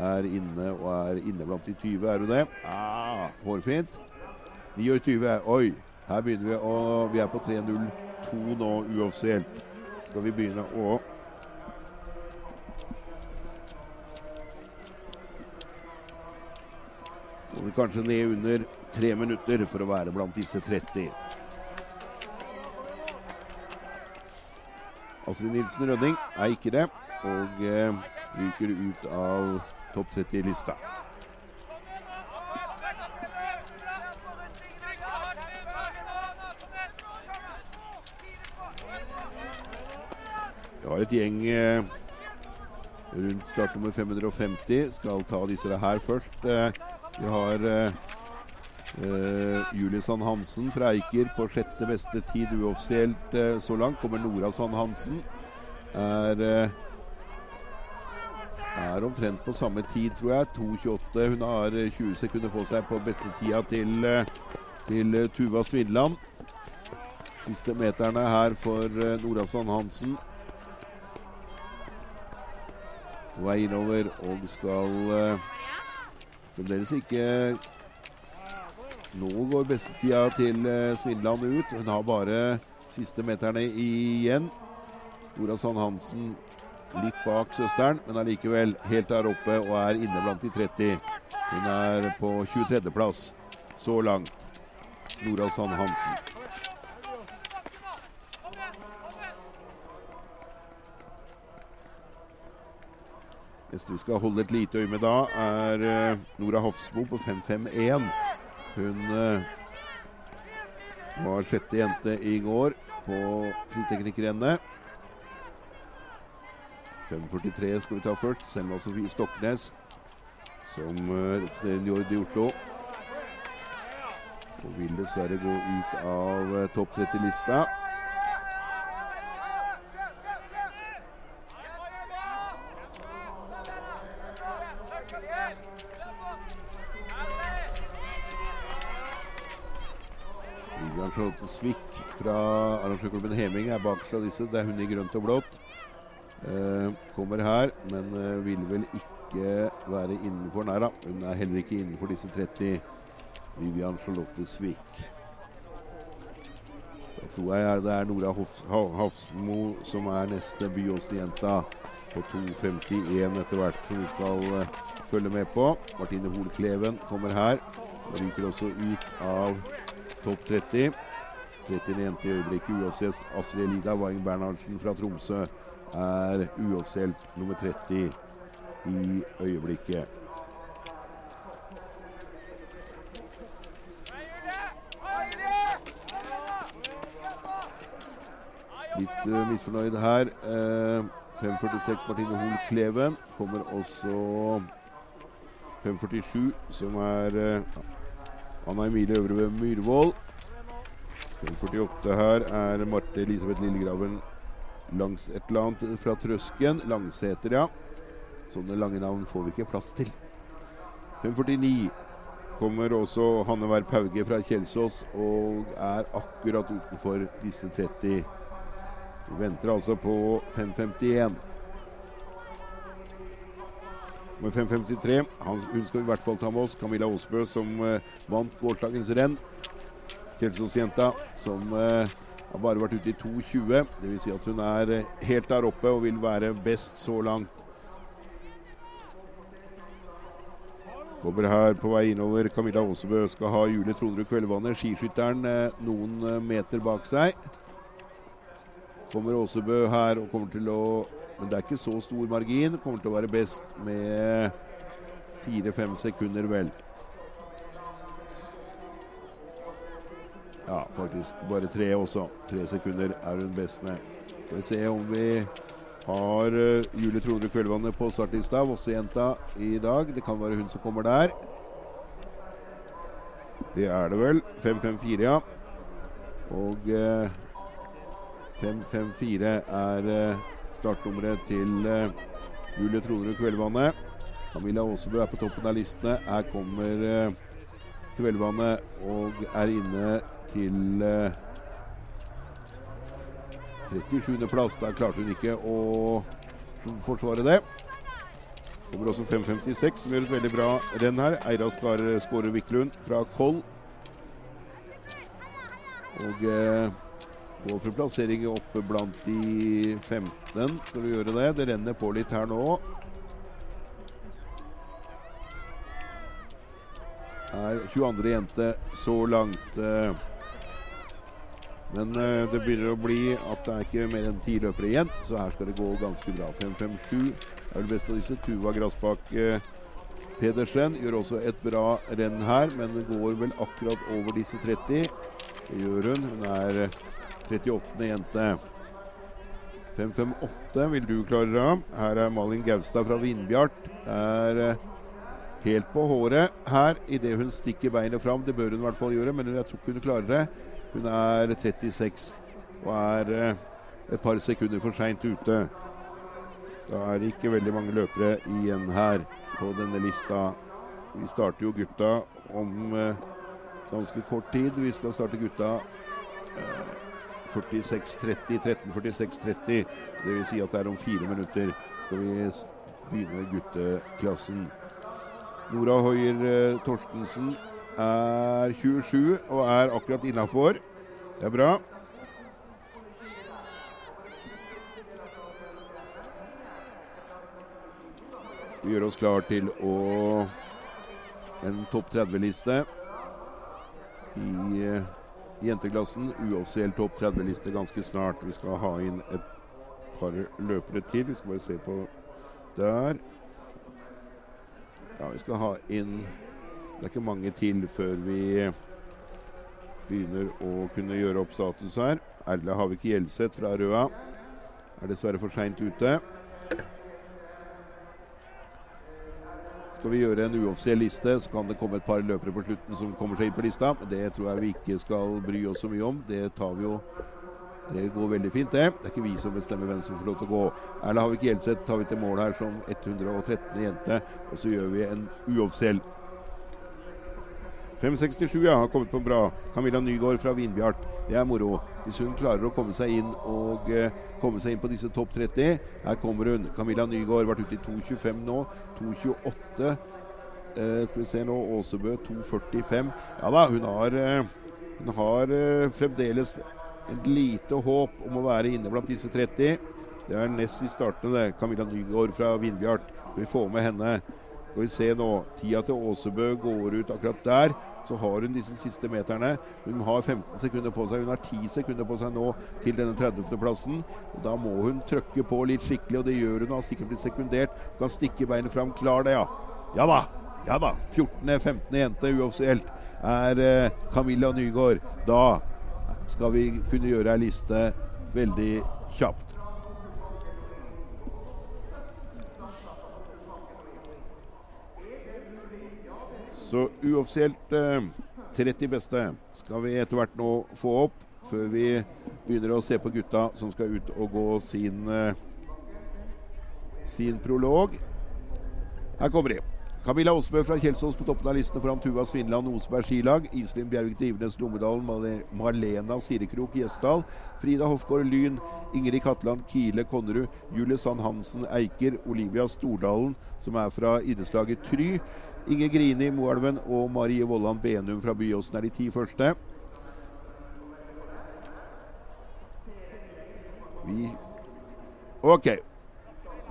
Er inne og er inne blant de 20, er hun det? Ah, hårfint. 29. Oi, her begynner vi å Vi er på 3.02 nå uoffisielt. Skal vi begynne å vi kanskje ned under tre minutter for å være blant disse 30. Astrid Nilsen Rønning er ikke det, og eh, ryker ut av topp 30-lista. Vi har et gjeng eh, rundt startnummer 550. Skal ta disse her først. Eh, vi har eh, Sand Hansen fra Eiker på sjette beste tid uoffisielt eh, så langt. Kommer Nora Sand Hansen. Er, eh, er omtrent på samme tid, tror jeg. 2,28. Hun har 20 sekunder på seg på beste tida til, til Tuva Svindland. Siste meterne her for Nora Sand Hansen. På vei innover og skal fremdeles ikke nå går bestetida til eh, Svindland ut. Hun har bare siste meterne igjen. Nora Sand Hansen Litt bak søsteren, men allikevel helt der oppe og er inne blant de 30. Hun er på 23.-plass så langt. Nora Sand Hansen. Neste vi skal holde et lite øye med da, er uh, Nora Hofsmo på 5-5-1. Hun uh, var sjette jente i går på friteknikkrennet. 5.43 skal vi ta først. Selma Sofie Stoknes, som uh, representerer Jordi Oslo. Og vil dessverre gå ut av uh, topp 30-lista. Charlotte Swick fra arrangørklubben Heming er bakerst av disse. Det er hun i grønt og blått. Eh, kommer her, men eh, vil vel ikke være innenfor. Da, hun er heller ikke innenfor disse 30. Vivian Charlotte Swick. Da tror jeg det er Nora Hafsmo som er neste Byåsen-jenta på 2.51 etter hvert, som vi skal uh, følge med på. Martine Hol Kleven kommer her. Ryker også ut av topp 30. 30. jente i øyeblikket uoffisielt. Astrid Elida Wang Bernhardsen fra Tromsø er uoffisielt nummer 30 i øyeblikket. Litt uh, misfornøyd her. Uh, 5.46 Martine Hoel Kleven. Kommer også 5.47, som er uh, Anna Emilie Øvrebø Myhrvold. 5.48 her er Marte Elisabeth Lillegraven langs et eller annet fra Trøsken. Langseter, ja. Sånne lange navn får vi ikke plass til. 5.49 kommer også Hanne Werp Pauge fra Kjelsås og er akkurat utenfor disse 30. Vi venter altså på 5.51. Med 5.53 Hun skal vi i hvert fall ta med oss. Camilla Aasbø, som uh, vant gårsdagens renn. Kjelsåsjenta som uh, har bare vært ute i 2,20. Dvs. Si at hun er uh, helt der oppe og vil være best så langt. Kommer her på vei innover. Camilla Aasebø skal ha Julie Tronrud Kveldvannet, skiskytteren, noen meter bak seg. Kommer Aasebø her og kommer til å Men det er ikke så stor margin. Kommer til å være best med fire-fem sekunder, vel. Ja, faktisk bare tre også. Tre sekunder er hun best med. Skal vi se om vi har uh, Julie Trondre Kveldvannet på startlista. Vossejenta i dag. Det kan være hun som kommer der. Det er det vel. 5-5-4, ja. Og uh, 5-5-4 er uh, startnummeret til uh, Julie Trondre Kveldvannet. Camilla Aasebø er på toppen av listene. Her kommer uh, Kveldvannet og er inne til eh, 37.-plass. Der klarte hun ikke å forsvare det. Kommer også 5.56, som gjør et veldig bra renn her. Eira Skåre Wiklund fra Koll. Og eh, går for plassering oppe blant de 15. Skal du gjøre det? Det renner på litt her nå. Er 22. jente så langt. Eh, men uh, det begynner å bli at det er ikke mer enn ti løpere igjen, så her skal det gå ganske bra. 5-5-7 er det beste av disse. Tuva Grassbakk uh, Pedersen gjør også et bra renn her, men går vel akkurat over disse 30. Det gjør hun. Hun er 38. jente. 5-5-8 vil du klare deg. Her er Malin Gaustad fra Vindbjart. Er helt på håret her idet hun stikker beinet fram. Det bør hun i hvert fall gjøre, men jeg tror ikke hun klarer det. Hun er 36 og er et par sekunder for seint ute. Da er det ikke veldig mange løpere igjen her på denne lista. Vi starter jo gutta om eh, ganske kort tid. Vi skal starte gutta eh, 46-30, 13-46-30. Dvs. Si at det er om fire minutter skal vi begynne gutteklassen. Nora Hoier eh, Torstensen er 27 og er akkurat innafor. Det er bra. Vi gjør oss klar til å en topp 30-liste i uh, jenteklassen. Uoffisiell topp 30-liste ganske snart. Vi skal ha inn et par løpere til. Vi skal bare se på der. Ja, vi skal ha inn Det er ikke mange til før vi begynner å kunne gjøre opp status her. Erla Havik Gjelseth fra Røa er dessverre for seint ute. Skal vi gjøre en uoffisiell liste, så kan det komme et par løpere på slutten som kommer seg inn på lista. Det tror jeg vi ikke skal bry oss så mye om. Det tar vi jo Det går veldig fint, det. Det er ikke vi som bestemmer hvem som får lov til å gå. Erla Havik Gjelseth tar vi til mål her som 113. jente, og så gjør vi en uoffisiell 567 ja, har kommet på bra. Camilla Nygaard fra Vinbjart. Det er moro. Hvis hun klarer å komme seg inn og eh, komme seg inn på disse topp 30 Her kommer hun. Camilla Nygaard vært ute i 2.25 nå. 2.28. Eh, skal vi se nå. Åsebø 2.45. Ja da, hun har, eh, hun har fremdeles et lite håp om å være inne blant disse 30. Det er nest i startene, det. Camilla Nygaard fra Vinbjart. Vi får med henne. Skal vi se nå. Tida til Åsebø går ut akkurat der så har hun disse siste meterne. Hun har 15 sekunder på seg. Hun har 10 sekunder på seg nå til denne 30.-plassen. Da må hun trøkke på litt skikkelig, og det gjør. Hun har sikkert blitt sekundert. Hun kan stikke beinet fram. Klar det, ja. Ja da. Ja da. 14.-15. jente uoffisielt er eh, Camilla Nygaard. Da skal vi kunne gjøre ei liste veldig kjapt. Så uoffisielt eh, 30 beste skal vi etter hvert nå få opp, før vi begynner å se på gutta som skal ut og gå sin, eh, sin prolog. Her kommer de. Camilla Aasbø fra Kjelsås på toppen av listen foran Tuva Svinland Osberg skilag. Iselin Bjerg Drivenes Lommedalen. Marlena Sirekrok Gjesdal. Frida Hofgård Lyn. Ingrid Katland Kile Konnerud. Julie Sand Hansen Eiker. Olivia Stordalen, som er fra idrettslaget Try. Inge Grini Moelven og Marie Vollan Benum fra Byåsen er de ti første. Vi OK.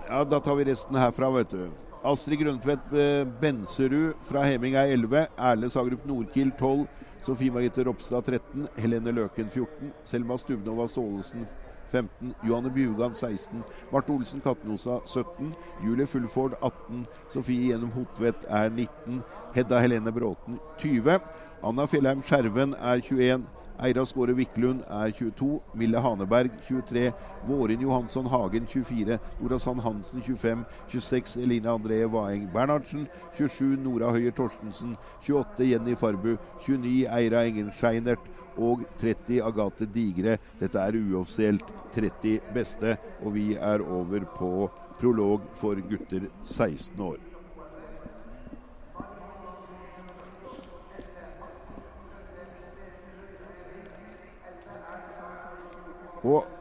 Ja, da tar vi resten herfra, vet du. Astrid Grøntvedt eh, Benserud fra Heming er 11. Erle Sagrup Nordkild 12. Sofie Margrethe Ropstad 13. Helene Løken 14. Selma Stubnova Staalesen 15. Johanne Bjugan 16. Marte Olsen Katnosa 17. Julie Fullford 18. Sofie Gjennom Hotvedt er 19. Hedda Helene Bråten 20. Anna Fjellheim Skjerven er 21. Eira Skåre Wiklund er 22. Mille Haneberg 23. Vårin Johansson Hagen 24. Nora Sand Hansen 25. 26. Eline André Vaeng Bernhardsen. 27. Nora Høyer Torstensen. 28. Jenny Farbu. 29. Eira Engen Scheinert og 30 Agathe Digre. Dette er uoffisielt 30 beste, og vi er over på prolog for gutter 16 år. Og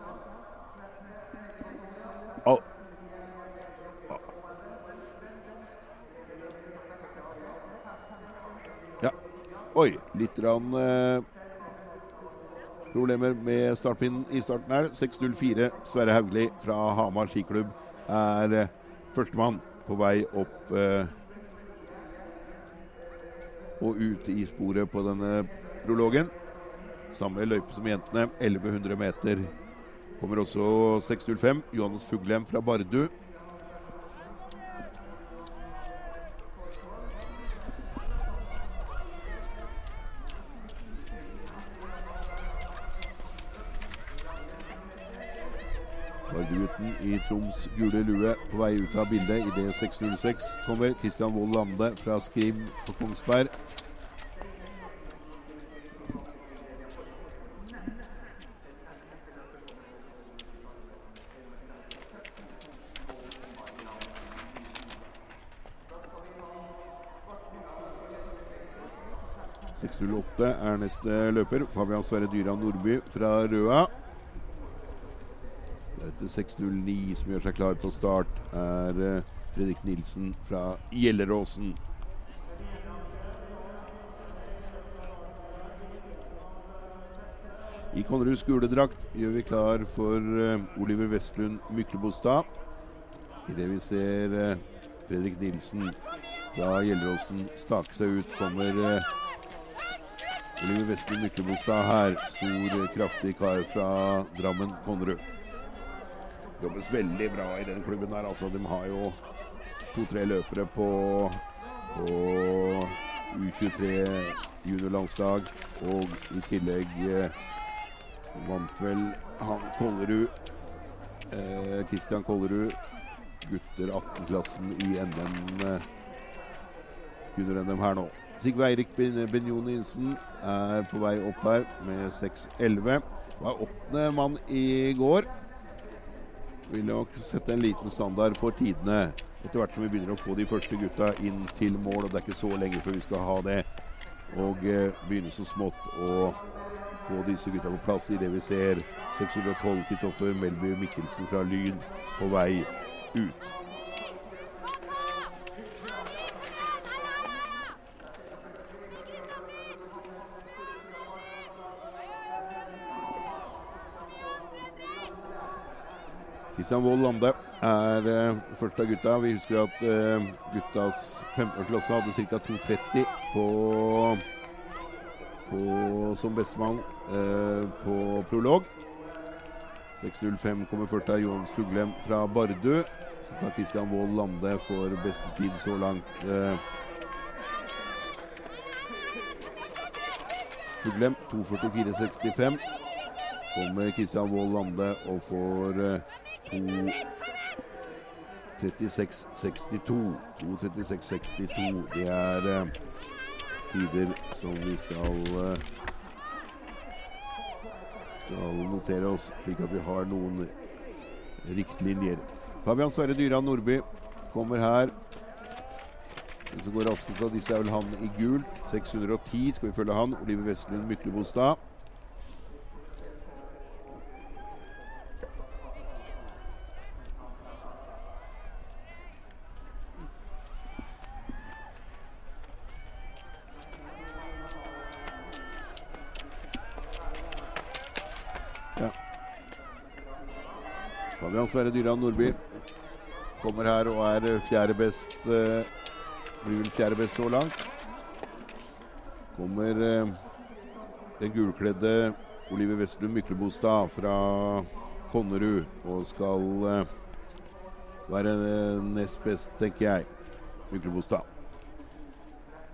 Ja. Oi, litt rann, eh, problemer med startpinnen i starten her. 6.04. Sverre Haugli fra Hamar skiklubb er eh, førstemann på vei opp eh, og ut i sporet på denne prologen. Samme løype som jentene, 1100 meter. Kommer også 6.05. Johannes Fuglem fra Bardu. Troms gule lue på vei ut av bildet i det 606 kommer. Kristian Wold Lande fra Skrim på Kongsberg. er neste løper. Fabian Sverre Dyra Nordby fra Røa. Deretter 6.09 som gjør seg klar på start, er eh, Fredrik Nilsen fra Gjelleråsen. I Konrads gule gjør vi klar for uh, Oliver Vestlund Myklebostad. Idet vi ser uh, Fredrik Nilsen fra Gjelleråsen stake seg ut. Kommer eh, Oliver Vestlund Myklebostad her. Stor, kraftig kar fra Drammen Konnerud. Jobbes veldig bra i den klubben der. Altså, de har jo to-tre løpere på, på U23 juniorlandslag. Og i tillegg eh, vant vel han Kollerud eh, Christian Kollerud. Gutter 18-klassen i NM eh, junior-NM her nå. Sigve Eirik Benjoninsen er på vei opp her med 6-11. Var åttende mann i går. Vil nok sette en liten standard for tidene etter hvert som vi begynner å få de første gutta inn til mål. og Det er ikke så lenge før vi skal ha det. Og eh, begynne så smått å få disse gutta på plass i det vi ser. 612 Kristoffer Melby Mikkelsen fra Lyn på vei ut. Kristian Wold Lande er eh, første av gutta. Vi husker at eh, guttas 15-klasse hadde ca. 2,30 på, på, som bestemann eh, på prolog. 6.05 kommer først av Johans Fuglem fra Bardu. Så tar Kristian Wold Lande for beste tid så langt. Fuglem 2.44,65. Kommer Kristian Wold Lande og får 2.36,62. 2.36,62. Det er uh, tider som vi skal, uh, skal notere oss, slik at vi har noen riktlinjer. Fabian Sverre Dyran Nordby kommer her. Den som går raskest av disse, er vel han i gult. 610 skal vi følge han. Oliver Vestlund Myklebostad. Sverre Dyran Nordby kommer her og er fjerde best. Eh, blir vel fjerde best så langt. Kommer eh, den gulkledde Oliver Vestlund Myklebostad fra Konnerud og skal eh, være nest best, tenker jeg. Myklebostad.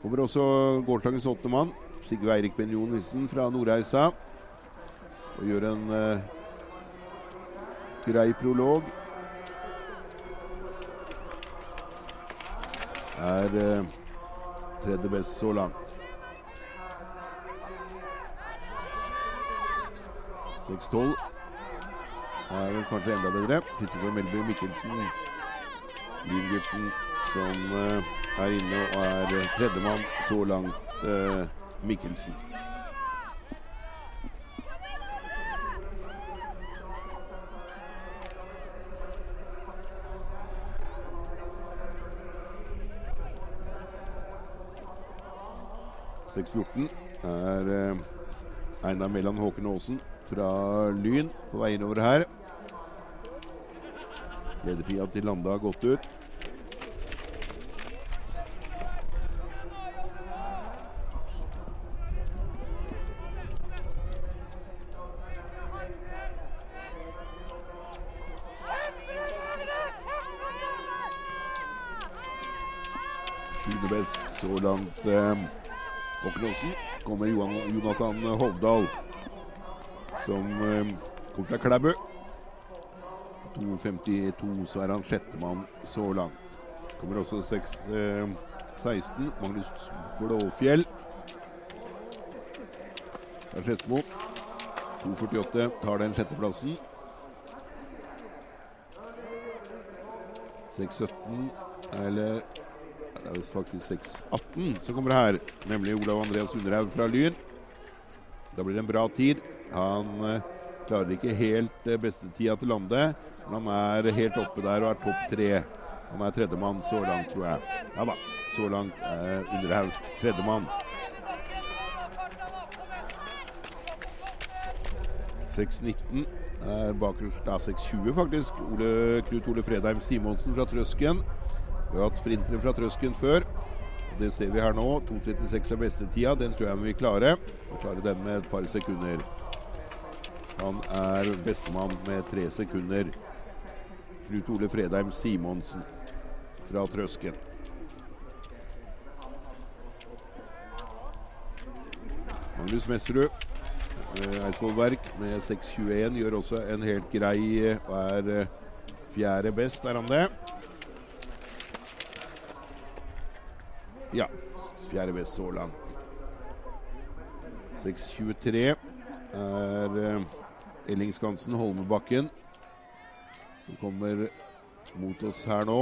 Kommer også gårsdagens åttemann, Sigve Eirik Benjo fra Nordreisa. Og gjør en grei prolog. Er eh, tredje best så langt. 6-12 er vel kanskje enda bedre. Kristoffer Melby Mikkelsen, lyngutten som eh, er inne og er tredjemann så langt, Eh, Mikkelsen. 6-14 er eh, Einar Melland Håken Aasen fra Lyn på vei innover her. Ledertida til Lande har gått ut. Sjuende best så langt. Eh, Åknåsen kommer Jonathan Hovdal, som eh, kommer fra Klæbu. 2.52, så er han sjettemann så langt. Kommer også 6, eh, 16, Magnus Blåfjell. Fra Skedsmo. 2.48 tar den sjetteplassen. 6.17 eller det er faktisk 6.18 som kommer her, nemlig Olav Andreas Underhaug fra Lyn. Da blir det en bra tid. Han eh, klarer ikke helt eh, bestetida til landet, men han er helt oppe der og er topp tre. Han er tredjemann så langt, tror jeg. Ja da, så langt er Underhaug tredjemann. 6.19 er bakerst, ja 6.20 faktisk. Ole, Knut Ole Fredheim Simonsen fra Trøsken Vi har hatt sprintere fra Trøsken før. Det ser vi her nå. 2.36 er bestetida. Den tror jeg vi vil klare. Vi klarer den med et par sekunder. Han er bestemann med tre sekunder. Knut Ole Fredheim Simonsen fra Trøsken. Magnus Messerud, eh, Eidsvoll Verk med 6.21, gjør også en helt grei eh, og er eh, fjerde best, er han det? Ja, fjerde best så langt. 6.23 er Ellingskansen Holmebakken, som kommer mot oss her nå.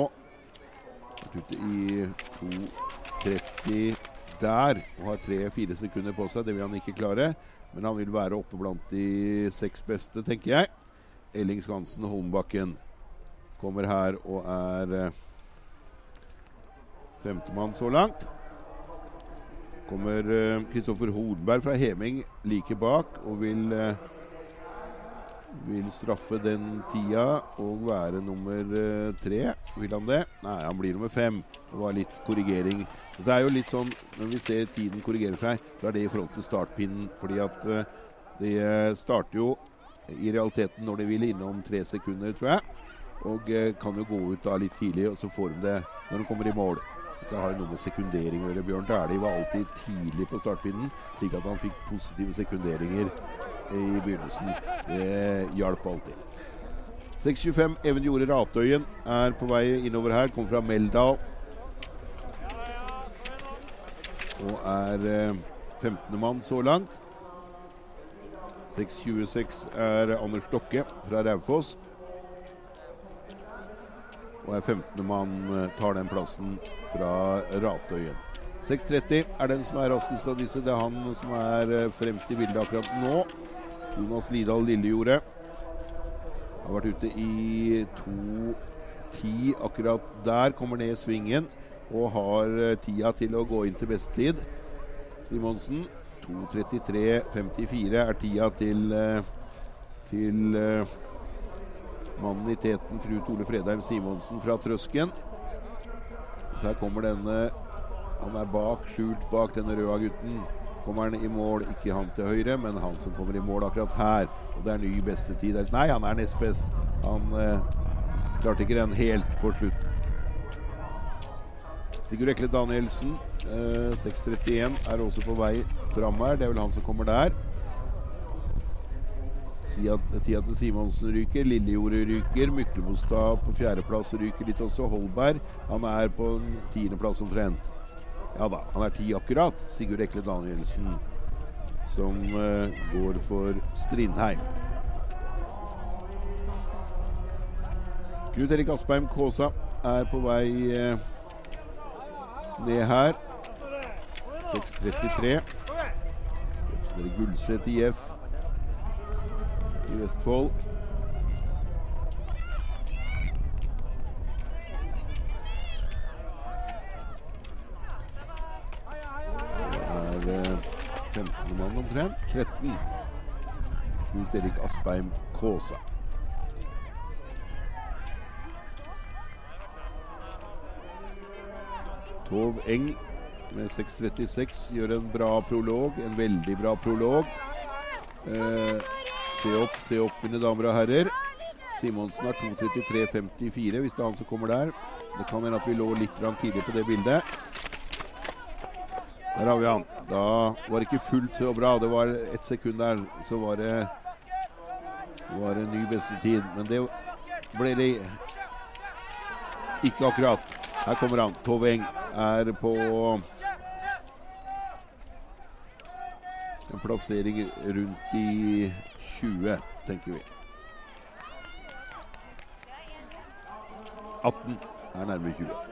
Vært ute i 2.30 der og har tre-fire sekunder på seg. Det vil han ikke klare, men han vil være oppe blant de seks beste, tenker jeg. Ellingskansen Holmebakken kommer her og er eh, femtemann så langt. Kommer Kristoffer eh, Hornberg fra Heming like bak og vil eh, vil straffe den tida og være nummer eh, tre. Vil han det? Nei, han blir nummer fem. Det var litt korrigering. Det er jo litt sånn når vi ser tiden korrigerer seg, så er det i forhold til startpinnen. Fordi at de starter jo i realiteten når de vil innom tre sekunder, tror jeg. Og kan jo gå ut da litt tidlig, og så får de det når de kommer i mål. Det har noe med sekundering å gjøre. Bjørn Dæhlie var alltid tidlig på startpinnen, slik at han fikk positive sekunderinger i begynnelsen. Det hjalp alltid. 6.25 Even Jorde Ratøyen er på vei innover her. Kommer fra Meldal. Og er eh, 15. mann så langt. 6.26 er Anders Stokke fra Raufoss. Og er 15. mann eh, tar den plassen fra Ratøyen. 6.30 er den som er raskest av disse. Det er han som er eh, fremst i bildet akkurat nå. Jonas Lidal Lillejordet. Har vært ute i 2.10 akkurat der. Kommer ned svingen og har eh, tida til å gå inn til bestetid. Simonsen 2.33,54 er tida til, eh, til mannen i teten Knut Ole Fredheim Simonsen fra Trøsken. Her kommer denne Han er bak, skjult bak denne røde gutten. Kommer han i mål, ikke han til høyre, men han som kommer i mål akkurat her. Og det er ny beste tid. Nei, han er nest best. Han eh, klarte ikke den helt på slutt. Sigurd Ekle Danielsen, eh, 6.31, er også på vei fram her. Det er vel han som kommer der. Tida til Simonsen ryker. Lillejordet ryker. Myklebostad på fjerdeplass ryker litt også. Holberg han er på tiendeplass omtrent. Ja da, han er ti akkurat. Sigurd Ekle Danielsen som uh, går for Strindheim. Knut Erik Aspeim Kaasa er på vei uh, ned her. 6.33. Representerer Gullset IF i Vestfold. Det er 15 mann omtrent. 13. Knut Erik Aspeim Kaasa. Tov Eng med 6.36 gjør en bra prolog. En veldig bra prolog. Eh, se opp, se opp, mine damer og herrer. Simonsen har 2.33,54 hvis det er han som kommer der. Det kan hende at vi lå litt tidlig på det bildet. Der har vi han. Da var det ikke fullt så bra. Det var ett sekund der, så var det, var en ny bestetid. Men det ble det ikke akkurat. Her kommer han. Tove Eng er på en plassering rundt i 20, tenker vi. 18 er nærmere 20.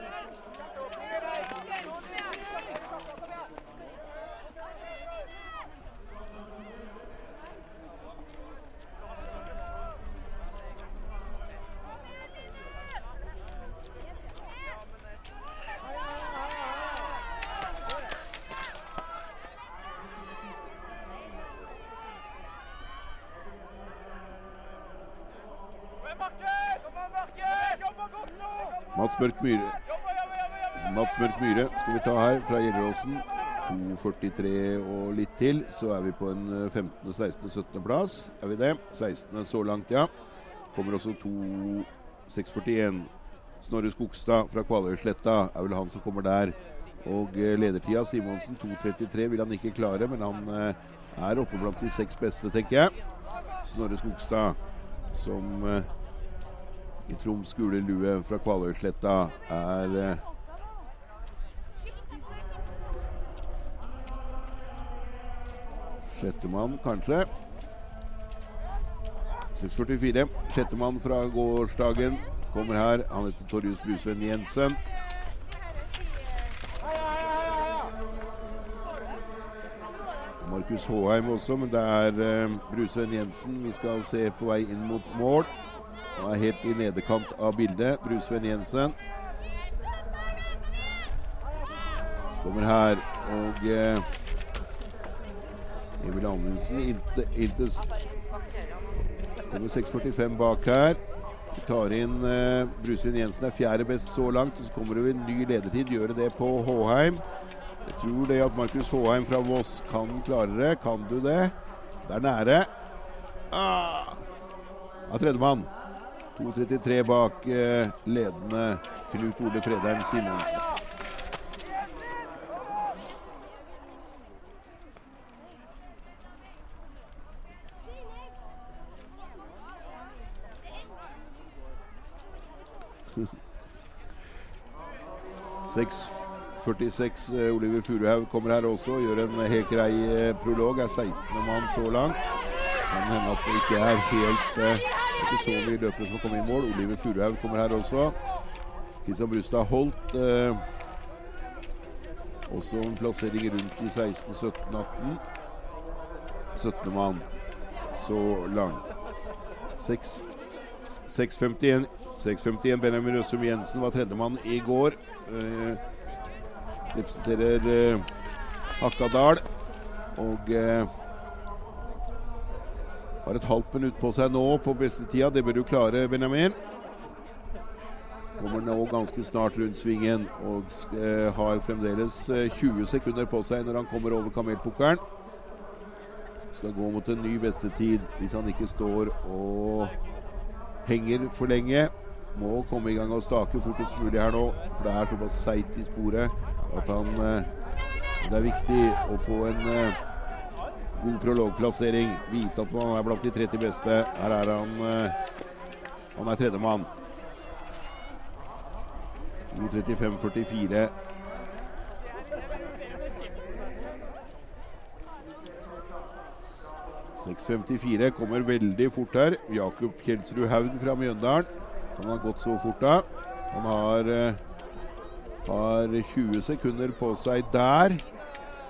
Mats Myhre Mats Mørk Myhre skal vi ta her fra Gjelleråsen. 2,43 og litt til, så er vi på en 15., 16., 17. plass. Er vi det? 16. så langt, ja. Kommer også 2,641. Snorre Skogstad fra Kvaløysletta er vel han som kommer der. Og eh, ledertida Simonsen 2.33 vil han ikke klare, men han eh, er oppe blant de seks beste, tenker jeg. Snorre Skogstad, som eh, i Troms gule lue fra Kvaløysletta er eh, Sjettemann, kanskje. 6.44. Sjettemann fra gårsdagen kommer her. Han heter Torjus Brusveen Jensen. Markus Håheim også, men det er uh, Brusvenn Jensen vi skal se på vei inn mot mål. Han er helt i nederkant av bildet. Brusvenn Jensen. Kommer her og eh, Emil Amundsen inntil Kommer 6.45 bak her. Vi tar inn eh, Brusvin Jensen er fjerde best så langt. Så kommer det en ny ledertid. Gjøre det på Håheim. Jeg tror det at Markus Håheim fra Voss kan klare det. Kan du det? Det er nære. Ah! Ja, tredjemann. 2.33 bak uh, ledende Knut Ole Fredheim Simonsen. Seks 46. Eh, Oliver Furuhaug kommer her også og gjør en helt grei eh, prolog. Er 16. mann så langt. Kan hende at det ikke er helt eh, ikke så mye løpere som kommer i mål. Oliver Furuhaug kommer her også. Kristian Brustad Holt eh, også en plassering rundt i 16, 17, 18. 17. mann så langt. 6 6.51 6.51 Benjamin Røsum Jensen var tredjemann i går. Eh, representerer eh, Hakadal. Og eh, har et halvt minutt på seg nå på beste tida. Det bør du klare, Benjamin. Kommer nå ganske snart rundt svingen og eh, har fremdeles 20 sekunder på seg når han kommer over kamelpukkelen. Skal gå mot en ny bestetid hvis han ikke står og henger for lenge. Må komme i gang og stake fortest mulig her nå, for det er såpass seigt i sporet at han eh, Det er viktig å få en eh, god prologplassering. Vite at man er blant de 30 beste. Her er han eh, Han er tredjemann. 2.35,44. ...6.54 kommer veldig fort her. Jakob Kjelsrud Haugen fra Mjøndalen. Han har gått så fort da. Han har har 20 sekunder på seg der.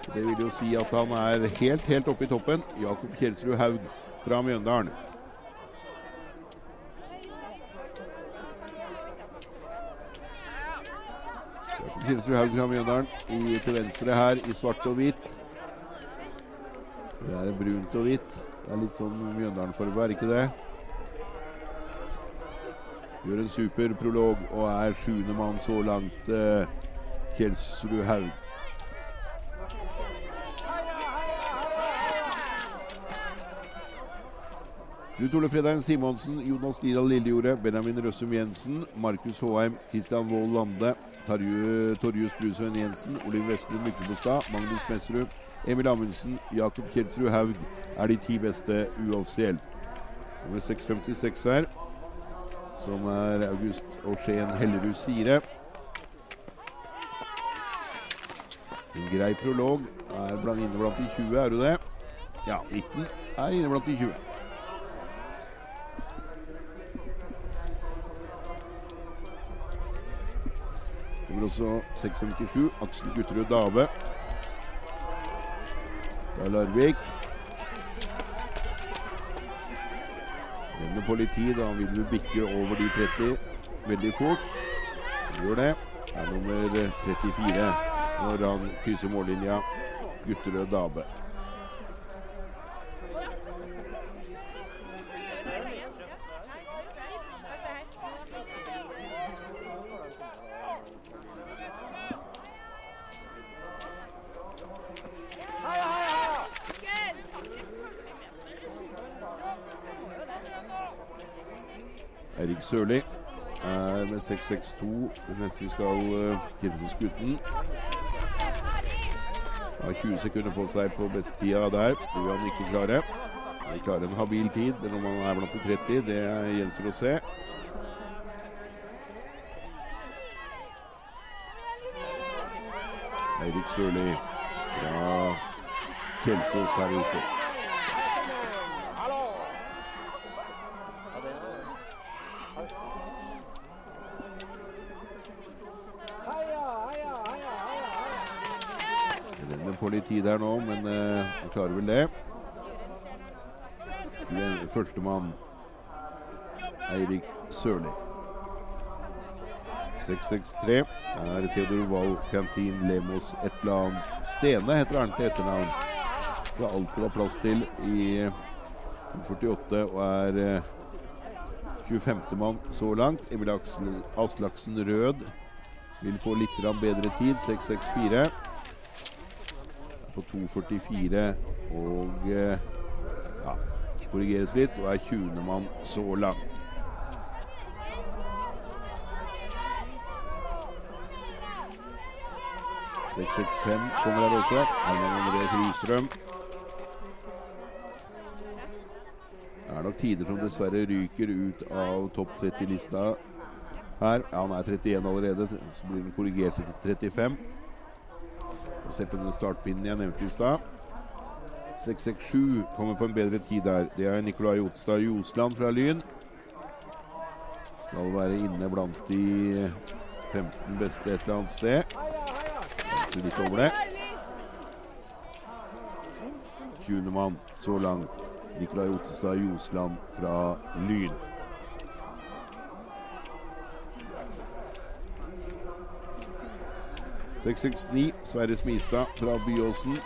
Det vil jo si at han er helt, helt oppe i toppen. Jakob Kjelsrud Haug fra Mjøndalen. Jakob Kjelsrud Haug fra Mjøndalen i, til venstre her i svart og hvitt. Det er brunt og hvitt. Det er litt sånn Mjøndalen-farge, er ikke det? Gjør en super prolog og er sjuende mann så langt, eh, Kjelsrud Haug. Knut Ole Fredheim Simonsen, Jonas Lidal Lillejordet, Benjamin Røssum Jensen, Markus Håheim, Kristian Wold Lande, Torjus Brusøen Jensen, Oliv Vestlund Myklebostad, Magnus Messerud, Emil Amundsen, Jakob Kjelsrud Haug er de ti beste uoffisielt. Nummer 656 her som er August Åsjeen-Hellerud-Sire. En grei prolog. Er blant inne blant de 20, er du det? Ja, 19 er inne blant de 20. Kommer også 657, Aksel Gutterud Dave fra Larvik. Renner på litt tid. Da vil du bikke over de 30 veldig fort. Du gjør det. Det er nummer 34 når han krysser mållinja. Gutterød Dabe. Eirik Sørli er med 6-6-2 mens vi skal uh, Skutten. Har 20 sekunder på seg på beste tida der. Det vil han ikke klare. Han klarer en habil tid, men om han er blant de 30, det gjenstår å se. Eirik Sørli fra Kjelsås her ute. Det renner på litt tid her nå, men uh, han klarer vel det. Førstemann Eirik Sørli. 663 er Theodor Wall Canteen Lemos et eller annet Stene heter han til etternavn. Det er alt det var plass til i 48 og er eh, 25. mann så langt. Emil Aslaksen Rød vil få litt bedre tid. 664 på 2.44 og eh, ja, korrigeres litt og er 20. mann så langt. fem kommer her også. Herman Andreas Rystrøm. Det er nok tider som dessverre ryker ut av topp 30-lista her. Ja, han er 31 allerede, så blir den korrigert til 35. Og Se på den startpinnen jeg nevnte i stad. 667 kommer på en bedre tid der. Det er Nikolai Otstad Ljosland fra Lyn. Skal være inne blant de 15 beste et eller annet sted. Kanskje litt over det. 20. mann så langt. Nikolai Otestad Ljosland fra Lyn. Seks, seks, ni. Sverre Smistad fra Byåsen.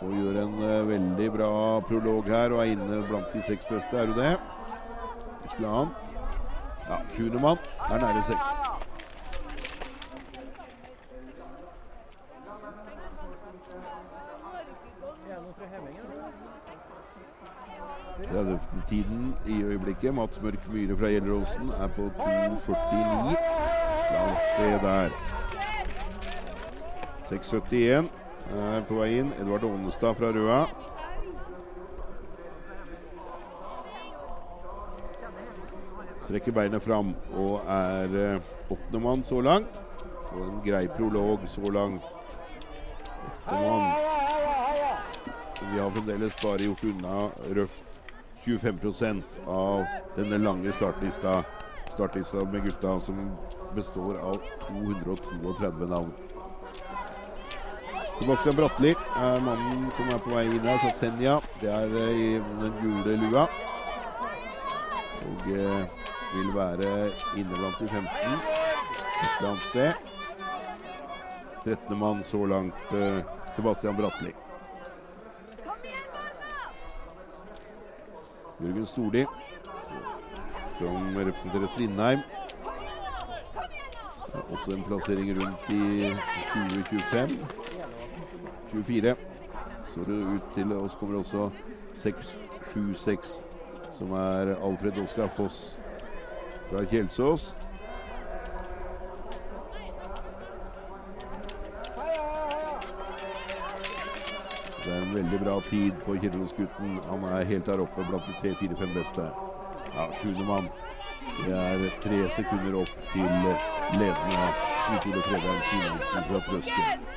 Og gjør en uh, veldig bra prolog her og er inne blant de seks beste. Er du det? Et eller annet. Ja, sjuende mann er nære seks. 30-tiden i øyeblikket. Mats Mørk Myhre fra Gjelleråsen er på 2,49. Langt sted der. 6,71 er på vei inn. Edvard Onestad fra Røa. Strekker beinet fram og er åttendemann åttende mann så langt. Og en grei prolog så langt. Åttende mann. Vi har fremdeles bare gjort unna røft 25% av denne lange startlista. Startlista med gutta som består av 232 navn. Sebastian Bratli er mannen som er på vei inn her fra Senja. Det er eh, i den gule lua. Og eh, vil være inne blant de 15 et eller annet sted. 13. mann så langt, eh, Sebastian Bratli. Jørgen Storli, som representerer Strindheim. Også en plassering rundt i 2025. 24. Så det ut til oss kommer også 676, som er Alfred Oskar Foss fra Kjelsås. Det er en veldig bra tid på Kjelsås-gutten. Han er helt der oppe blant de tre-fire-fem beste. Ja, sjuendemann. Det er tre sekunder opp til ledende Knut Ole Fredheim Simonsen fra Trøsken.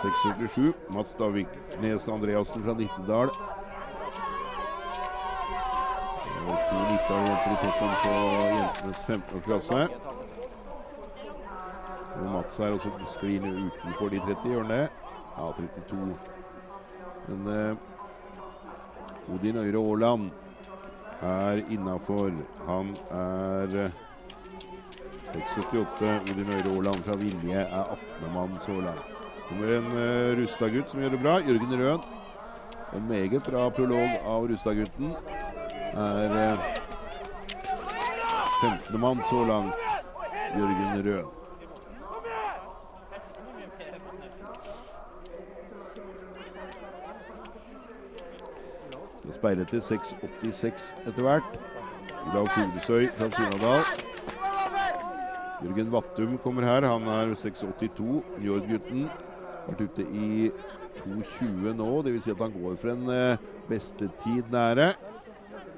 677. Mats Daviknes Andreassen fra Nittedal. To Nittedal-jenter i toppen på jentenes 15-klasse. Og Mats er også sklir utenfor de 30, hjørnene. Ja, 32. Men uh, Odin Øyre Aaland er innafor. Han er 6,78. Odin Øyre Aaland fra Vilje er 18. mann så langt. Kommer en uh, Rustad-gutt som gjør det bra. Jørgen Røen. En meget bra prolog av Rustad-gutten. Er uh, 15. mann så langt. Jørgen Røen. Sperre til 6,86 etter hvert. Olav Fuglesøy fra Surnadal. Jørgen Vattum kommer her. Han er 6,82. Njord-gutten. Vært ute i 2,20 nå. Dvs. Si at han går for en eh, bestetid nære.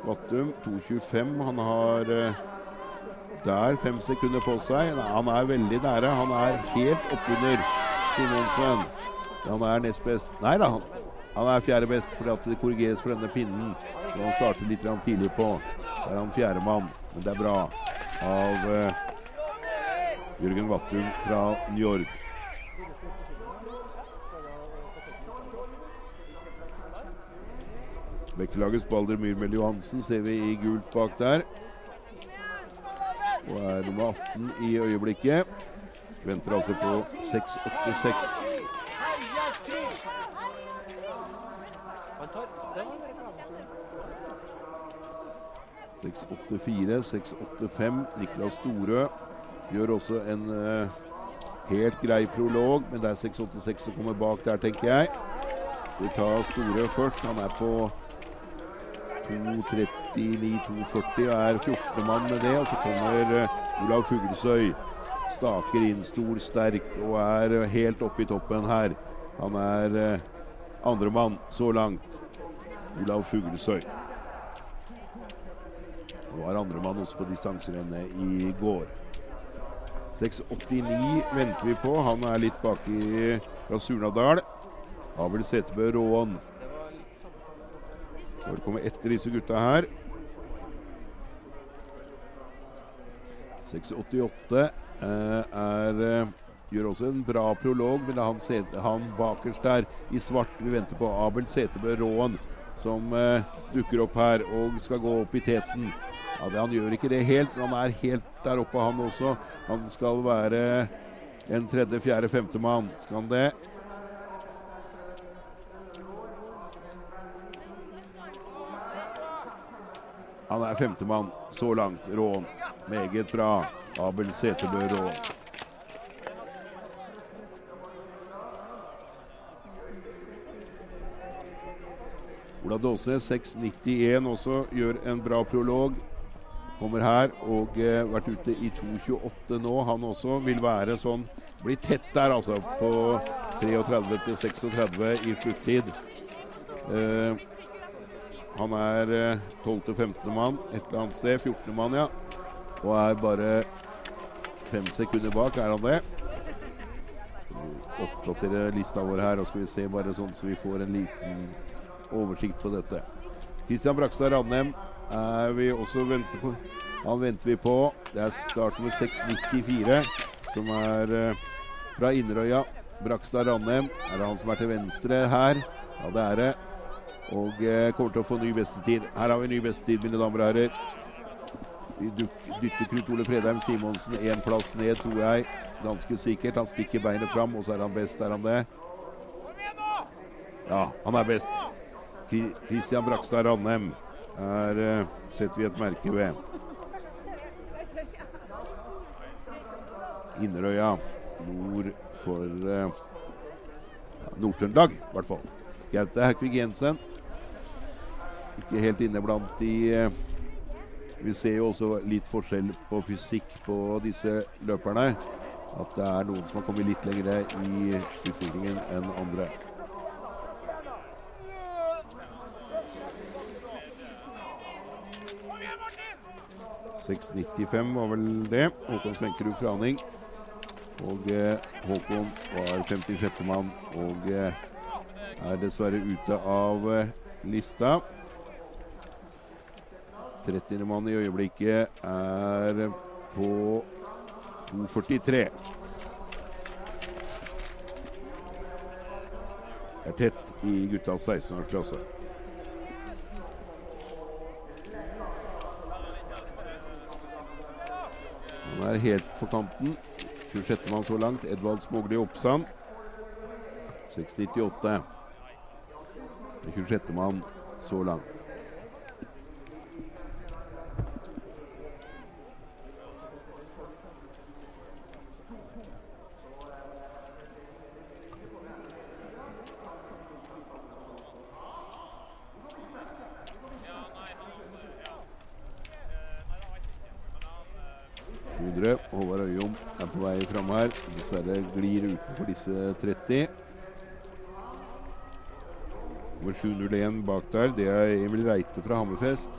Vattum 2,25. Han har eh, der fem sekunder på seg. Han er veldig nære. Han er helt oppunder Simonsen. Han er nest best. Nei da, han, han er fjerde best fordi at det korrigeres for denne pinnen. Så han starter litt tidlig på. Der er han fjerdemann, men det er bra av uh, Jørgen Vattum fra New York. Bekkelagets Balder Myrmel Johansen ser vi i gult bak der. Og er nummer 18 i øyeblikket. Venter altså på 686. 684, 685. Niklas Storø gjør også en uh, helt grei prolog, men det er 6-8-6 som kommer bak der, tenker jeg. Vi tar Storø først. Han er på 2.39-2.40 og er 14. mann med det. Og så kommer uh, Olav Fuglesøy. Staker inn stor, sterk og er uh, helt oppe i toppen her. Han er uh, andremann så langt. Olav Fuglesøy. Var andremann også på distanserennet i går. 6,89 venter vi på. Han er litt baki fra Surnadal. Abel Setebø Råen. Får komme etter disse gutta her. 6,88 eh, er eh, Gjør også en bra prolog, men det er han, han bakerst der i svart vi venter på. Abel Setebø Råen som eh, dukker opp her og skal gå opp i teten. Ja, det, Han gjør ikke det helt, men han er helt der oppe, han også. Han skal være en tredje, fjerde, femte mann. Skal han det? Han er femtemann så langt. Rån. Meget bra. Abel Setebø Rån. Ola Dåsnes 6.91 også gjør en bra prolog. Kommer her og eh, vært ute i 2.28 nå. Han også vil være sånn Blir tett der, altså. På 33 til 36 i sluttid. Eh, han er eh, 12. til 15. mann et eller annet sted. 14. mann, ja. Og er bare fem sekunder bak, er han det. Oppdatere lista vår her, og skal vi se bare sånn så vi får en liten oversikt på dette. Kristian Brakstad Ranheim er vi også venter på. Han venter vi på. Det er start med 694, som er uh, fra Inderøya. Brakstad Ranheim Er det han som er til venstre her? Ja, det er det. Og uh, kommer til å få ny bestetid. Her har vi ny bestetid, mine damer og herrer. Vi dytter Knut Ole Fredheim Simonsen én plass ned, tror jeg. Ganske sikkert. Han stikker beinet fram, og så er han best. Er han det? Ja, han er best. Christian Brakstad Ranheim her uh, setter vi et merke ved. Inderøya nord for uh, Nord-Trøndelag, i hvert fall. Gaute Haukvig Jensen. Ikke helt inne blant de uh, Vi ser jo også litt forskjell på fysikk på disse løperne. At det er noen som har kommet litt lenger i utviklingen enn andre. 6,95 var vel det. Håkon Svenkerud Franing. Og eh, Håkon var 56. mann og eh, er dessverre ute av eh, lista. 30. mann i øyeblikket er på 2,43. Er tett i guttas 16-årsklasse. Han er helt på kanten. 26. mann så langt. Edvald Smogli Oppsand. 6,98. 26. mann så langt. videre. Håvard Øyom er på vei fram her. Dessverre glir utenfor disse 30. Nummer 701 bak der, det er Emil Reite fra Hammerfest.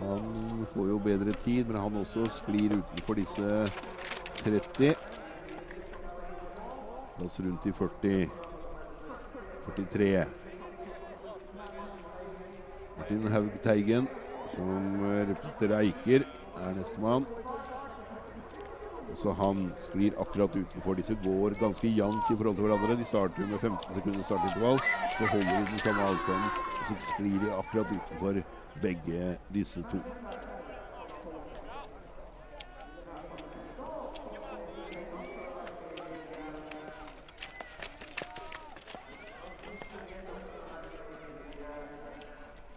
Han får jo bedre tid, men han også sklir utenfor disse 30. Plass rundt i 40. 43. Martin Haug Teigen, som representerer Eiker, er nestemann. Så han sklir akkurat utenfor. Disse går ganske jevnt i forhold til hverandre. De starter med 15 sekunder startintervall. Så holder de den samme avstanden, og så sklir de akkurat utenfor begge disse to.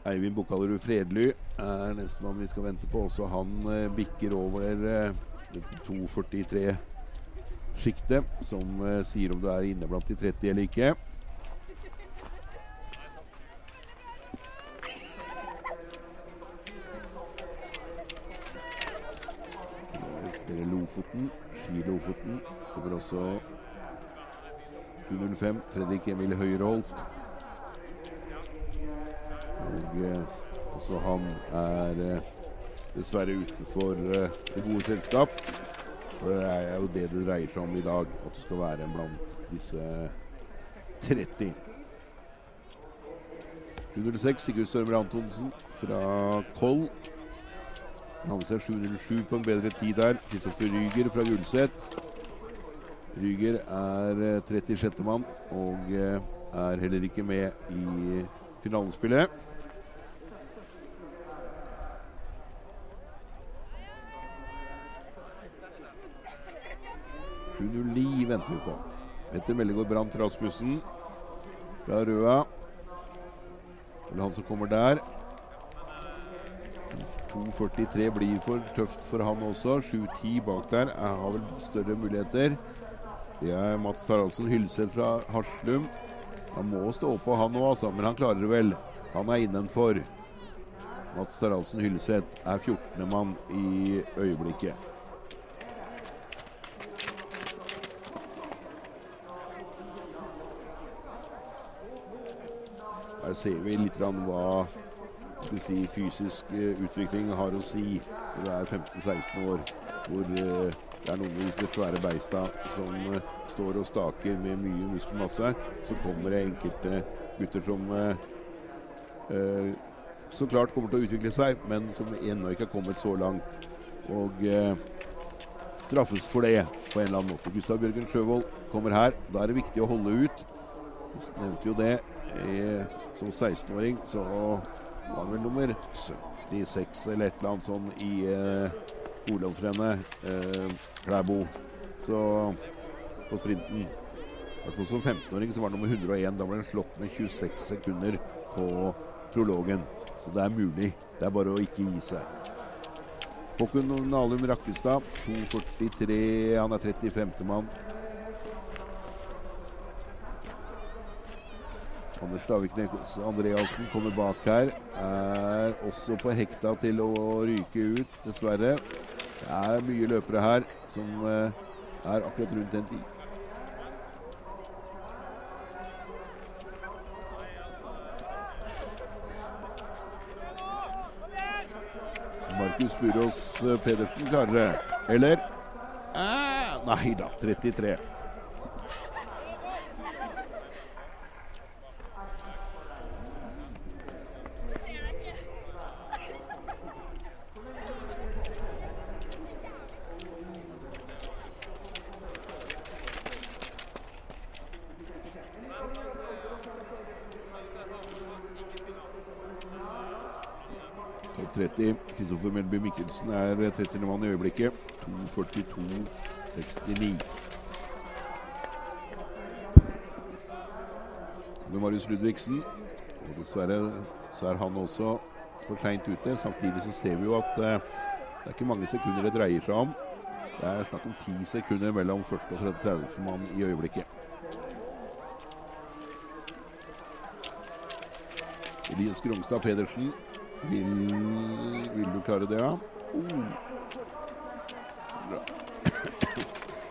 Eivind Bukkalerud Fredly er nestemann vi skal vente på. Også han eh, bikker over eh, 2.43-sjiktet, som eh, sier om du er inne blant de 30 eller ikke. Representerer Lofoten. Ski Lofoten. Kommer også 705. Fredrik Emil Høyreholt. Og eh, også han er eh, dessverre utenfor eh, det gode selskap. For det er jo det det dreier seg om i dag, at du skal være blant disse 30. 706 Sigurd Størmer Antonsen fra Koll. Han hadde seg 707 på en bedre tid der. Kristoffer Ryger fra Gulset. Ryger er eh, 36. mann og eh, er heller ikke med i finalespillet. Venter vi på. Petter Mellegård Brandt Rasmussen fra Røa. er han som kommer der. 2.43 blir for tøft for han også. 7.10 bak der. Jeg har vel større muligheter. Det er Mats Taraldsen Hylseth fra Haslum. Han må stå på han òg, altså, men han klarer det vel. Han er innenfor. Mats Taraldsen Hylseth er 14. mann i øyeblikket. Her ser vi litt hva si, fysisk uh, utvikling har å si når du er 15-16 år. Hvor uh, det er noen av disse svære beista som uh, står og staker med mye muskelmasse. Så kommer det enkelte gutter som så klart kommer til å utvikle seg, men som ennå ikke har kommet så langt. Og straffes for det på en eller annen måte. Gustav Bjørgen Sjøvold kommer her. Da er det viktig å holde ut. Jeg nevnte jo det i, som 16-åring så var vel nummer 76 eller et eller annet sånn i eh, Olavsrennet, Eh, Klæbo. Så på sprinten. Fall som 15-åring så var han nummer 101. Da ble han slått med 26 sekunder på prologen. Så det er mulig. Det er bare å ikke gi seg. Håkon Nalum Rakkestad, 2,43. Han er 35. mann. Anders Staviknes Andreassen kommer bak her. Er også på hekta til å ryke ut, dessverre. Det er mye løpere her som eh, er akkurat rundt den tid. Markus Burås eh, Pedersen klarer det. Eller? Eh, nei da, 33. 30. Kristoffer Melby Mikkelsen er 30. mann i øyeblikket. 2.42,69. Med Marius Ludvigsen. Og dessverre så er han også for seint ute. Samtidig så ser vi jo at uh, det er ikke mange sekunder det dreier seg om. Det er snakk om ti sekunder mellom første og 30. mann i øyeblikket. Elias Gromstad Pedersen vil, vil, du klare det, ja? Oh.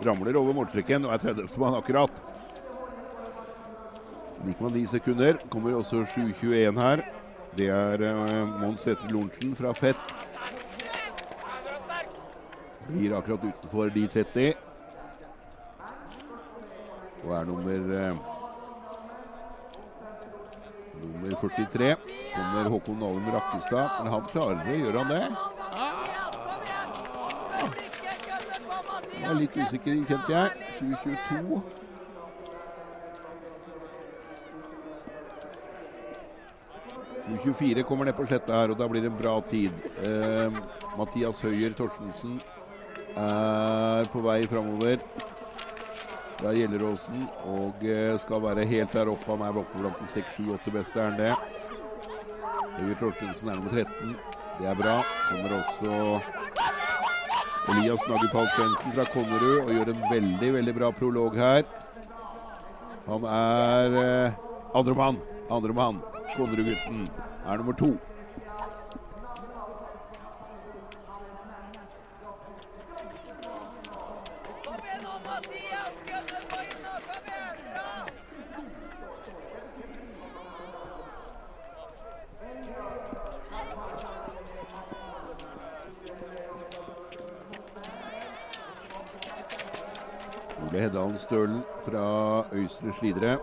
ramler over målstreken og er 30. mann akkurat. 9,9 sekunder. Kommer også 7.21 her. Det er uh, Mons Sætre Lorentzen fra Fett. Blir akkurat utenfor de 30. Og er nummer uh, Nummer 43 kommer Håkon Nalum Rakkestad. Men han klarer det, gjør han det? Jeg er litt usikker, kjente jeg. 7.22. ...24 kommer ned på sletta her, og da blir det en bra tid. Eh, Mathias Høyer Torstensen er på vei framover. Der Gjelleråsen og eh, skal være helt der oppe. Han er oppe blant de 6-7-8 beste, er han det. Høyre Torstensen er nummer 13. Det er bra. Kommer også Elias Nagupal Svendsen fra Konnerud og gjør en veldig, veldig bra prolog her. Han er eh, andremann. Andremann. Konnerud-gutten er nummer to. 1-0 fra Øysters Slidre.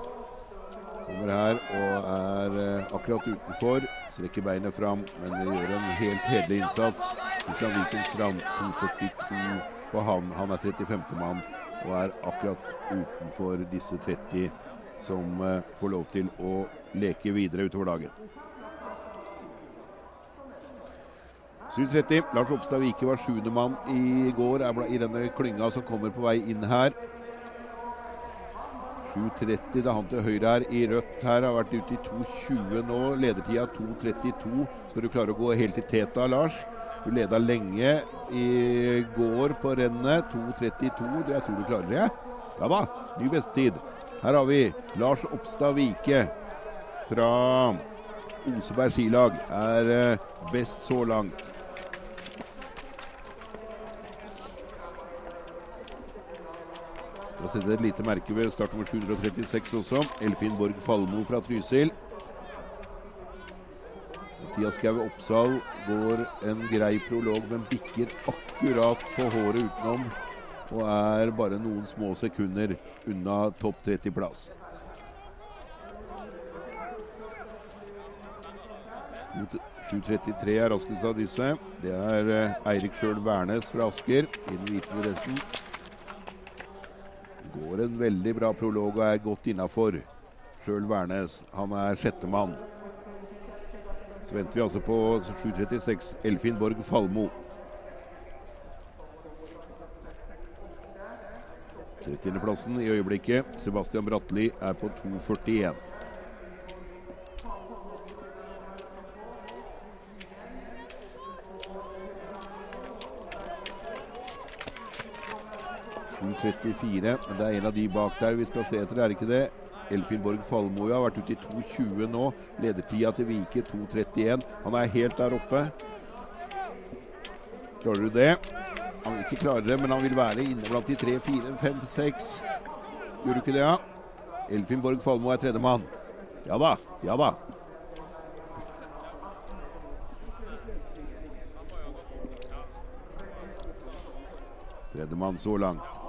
Kommer her og er eh, akkurat utenfor. Strekker beinet fram, men gjør en helt hederlig innsats. Kristian Viken Strand 2,42 på han. Han er 35. mann og er akkurat utenfor disse 30 som eh, får lov til å leke videre utover dagen. 7.30. Lars Ropstad Vike var sjuendemann i går. Er i denne klynga som kommer på vei inn her. 7.30 er han til høyre her i rødt her har vært ute i 2.20 nå. Ledertida 2.32. Skal du klare å gå helt i teta, Lars? Du leda lenge i går på rennet. 2.32. Det jeg tror du klarer det. Ja da, ny bestetid. Her har vi Lars Oppstad Vike fra Oseberg skilag. Er eh, best så langt. Da setter et lite merke ved start nummer 736 også. Elfin Borg Falmo fra Trysil. Mathias Skau Oppsal går en grei prolog, men bikker akkurat på håret utenom. Og er bare noen små sekunder unna topp 30-plass. Mot 7.33 er raskest av disse. Det er eh, Eirik Sjøl Wærnes fra Asker i den hvite dressen. Går en veldig bra prolog og er godt innafor. Sjøl Wærnes. Han er sjettemann. Så venter vi altså på 7.36 Elfin Borg Falmo. 30.-plassen i øyeblikket. Sebastian Bratli er på 2.41. men det er en av de bak der vi skal se etter, er det ikke det? Elfin Borg Falmo har vært ute i 2.20 nå. Ledertida til Vike 2.31. Han er helt der oppe. Klarer du det? Han vil ikke klare det, men han vil være inne blant de 3, 4, 5, 6. Gjør du ikke det, ja? Elfin Borg Falmo er tredjemann. Ja da. Ja da. Tredjemann så langt.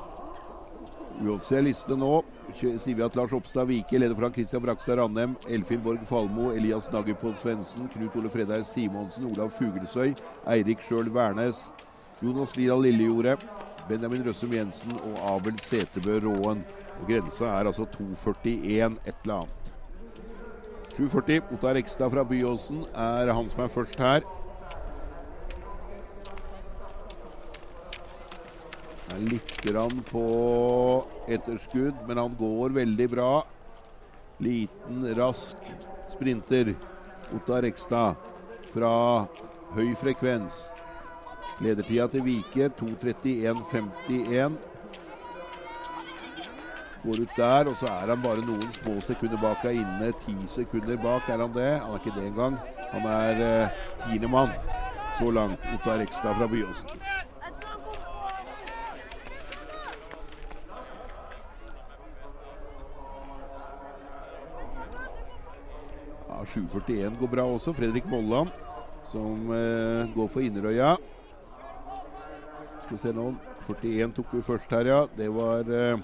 Uoffisiell liste nå. Sier Lars Oppstad Vike leder foran Christian Brakstad Randem, Elfin Borg Falmo, Elias Naggerpål Svendsen, Knut Ole Fredheim Simonsen, Olav Fuglesøy, Eirik Sjøl Wærnes, Jonas Lirdal Lillejordet, Benjamin Røssum Jensen og Abel Setebø Råen. Og Grensa er altså 2,41 et eller annet. 7,40. Ottar Ekstad fra Byåsen er han som er først her. Er litt grann på etterskudd, men han går veldig bra. Liten, rask sprinter. Ottar Rekstad fra høy frekvens. Ledertida til Vike 2.31,51. Går ut der, og så er han bare noen små sekunder bak. Er inne ti sekunder bak, er han det? Han er ikke det engang. Han er eh, tiendemann så langt. Ottar Rekstad fra Byåsen. Ja, 7.41 går bra også. Fredrik Molland som eh, går for Inderøya. Skal vi se nå 41 tok vi først her, ja. Det var eh,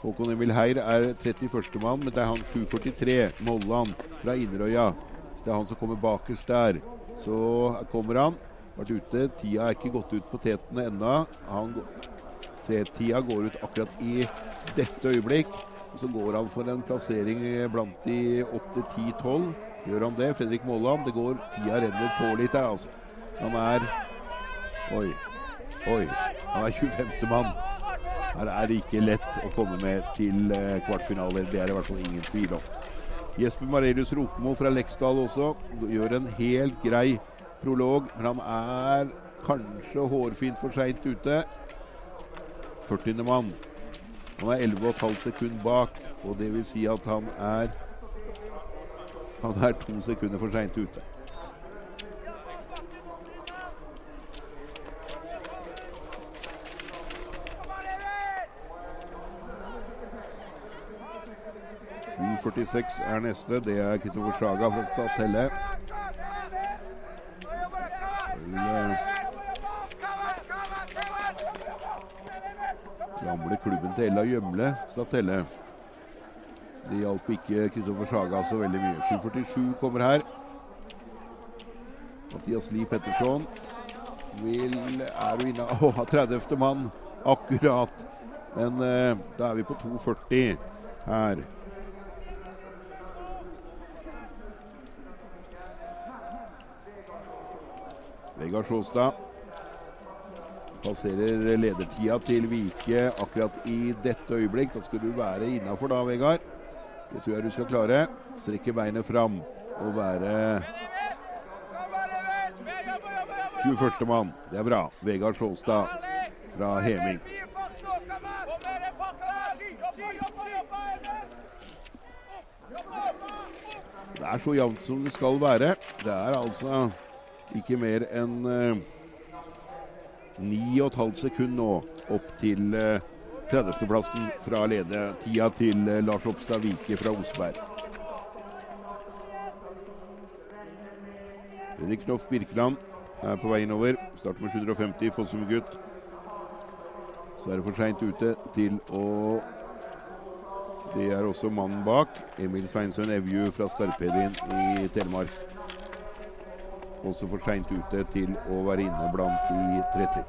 Håkon Emil Heir er 31. mann, men det er han 7.43, Molland fra Inderøya. Så det er han som kommer bakerst der. Så kommer han. Vært ute. Tida er ikke gått ut på tetene ennå. Tida går ut akkurat i dette øyeblikk. Så går han for en plassering blant de 8-10-12. Gjør han det, Fredrik Molland? Det går, Tida renner på litt her, altså. Han er Oi. Oi. Han er 25. mann. Her er det ikke lett å komme med til eh, kvartfinaler. Det er det i hvert fall ingen tvil om. Jesper Marelius Rotmo fra Leksdal også gjør en helt grei prolog, men han er kanskje hårfint for seint ute. 40. mann. Han er 11,5 sekunder bak, og det vil si at han er Han er to sekunder for seint ute. 7.46 er neste. Det er Kristoffer Saga fra Statelle. Gamle klubben til Ella Gjømle, Statelle. Det hjalp ikke Kristoffer Saga så veldig mye. 7.47 kommer her. Mathias Lie Petterson vil Er jo inne Å, 30. mann. Akkurat. Men eh, da er vi på 2,40 her. Vegard Sjåstad passerer ledertida til Vike akkurat i dette øyeblikk. Da skal du være innafor da, Vegard. Det tror jeg du skal klare. Strekke beinet fram og være 21. mann. Det er bra. Vegard Sjåstad fra Heming. Det er så jevnt som det skal være. Det er altså ikke mer enn eh, ni og et halvt sekund nå opp til eh, 30.-plassen fra ledetida til eh, Lars Oppstad Vike fra Osberg. Fredrik Knoff Birkeland er på vei innover. Starter med 750, Fossum-gutt. Så er det for seint ute til å Det er også mannen bak. Emil Sveinsøen Evju fra Skarpedin i Telemark også for seint ute til å være inne blant de 30.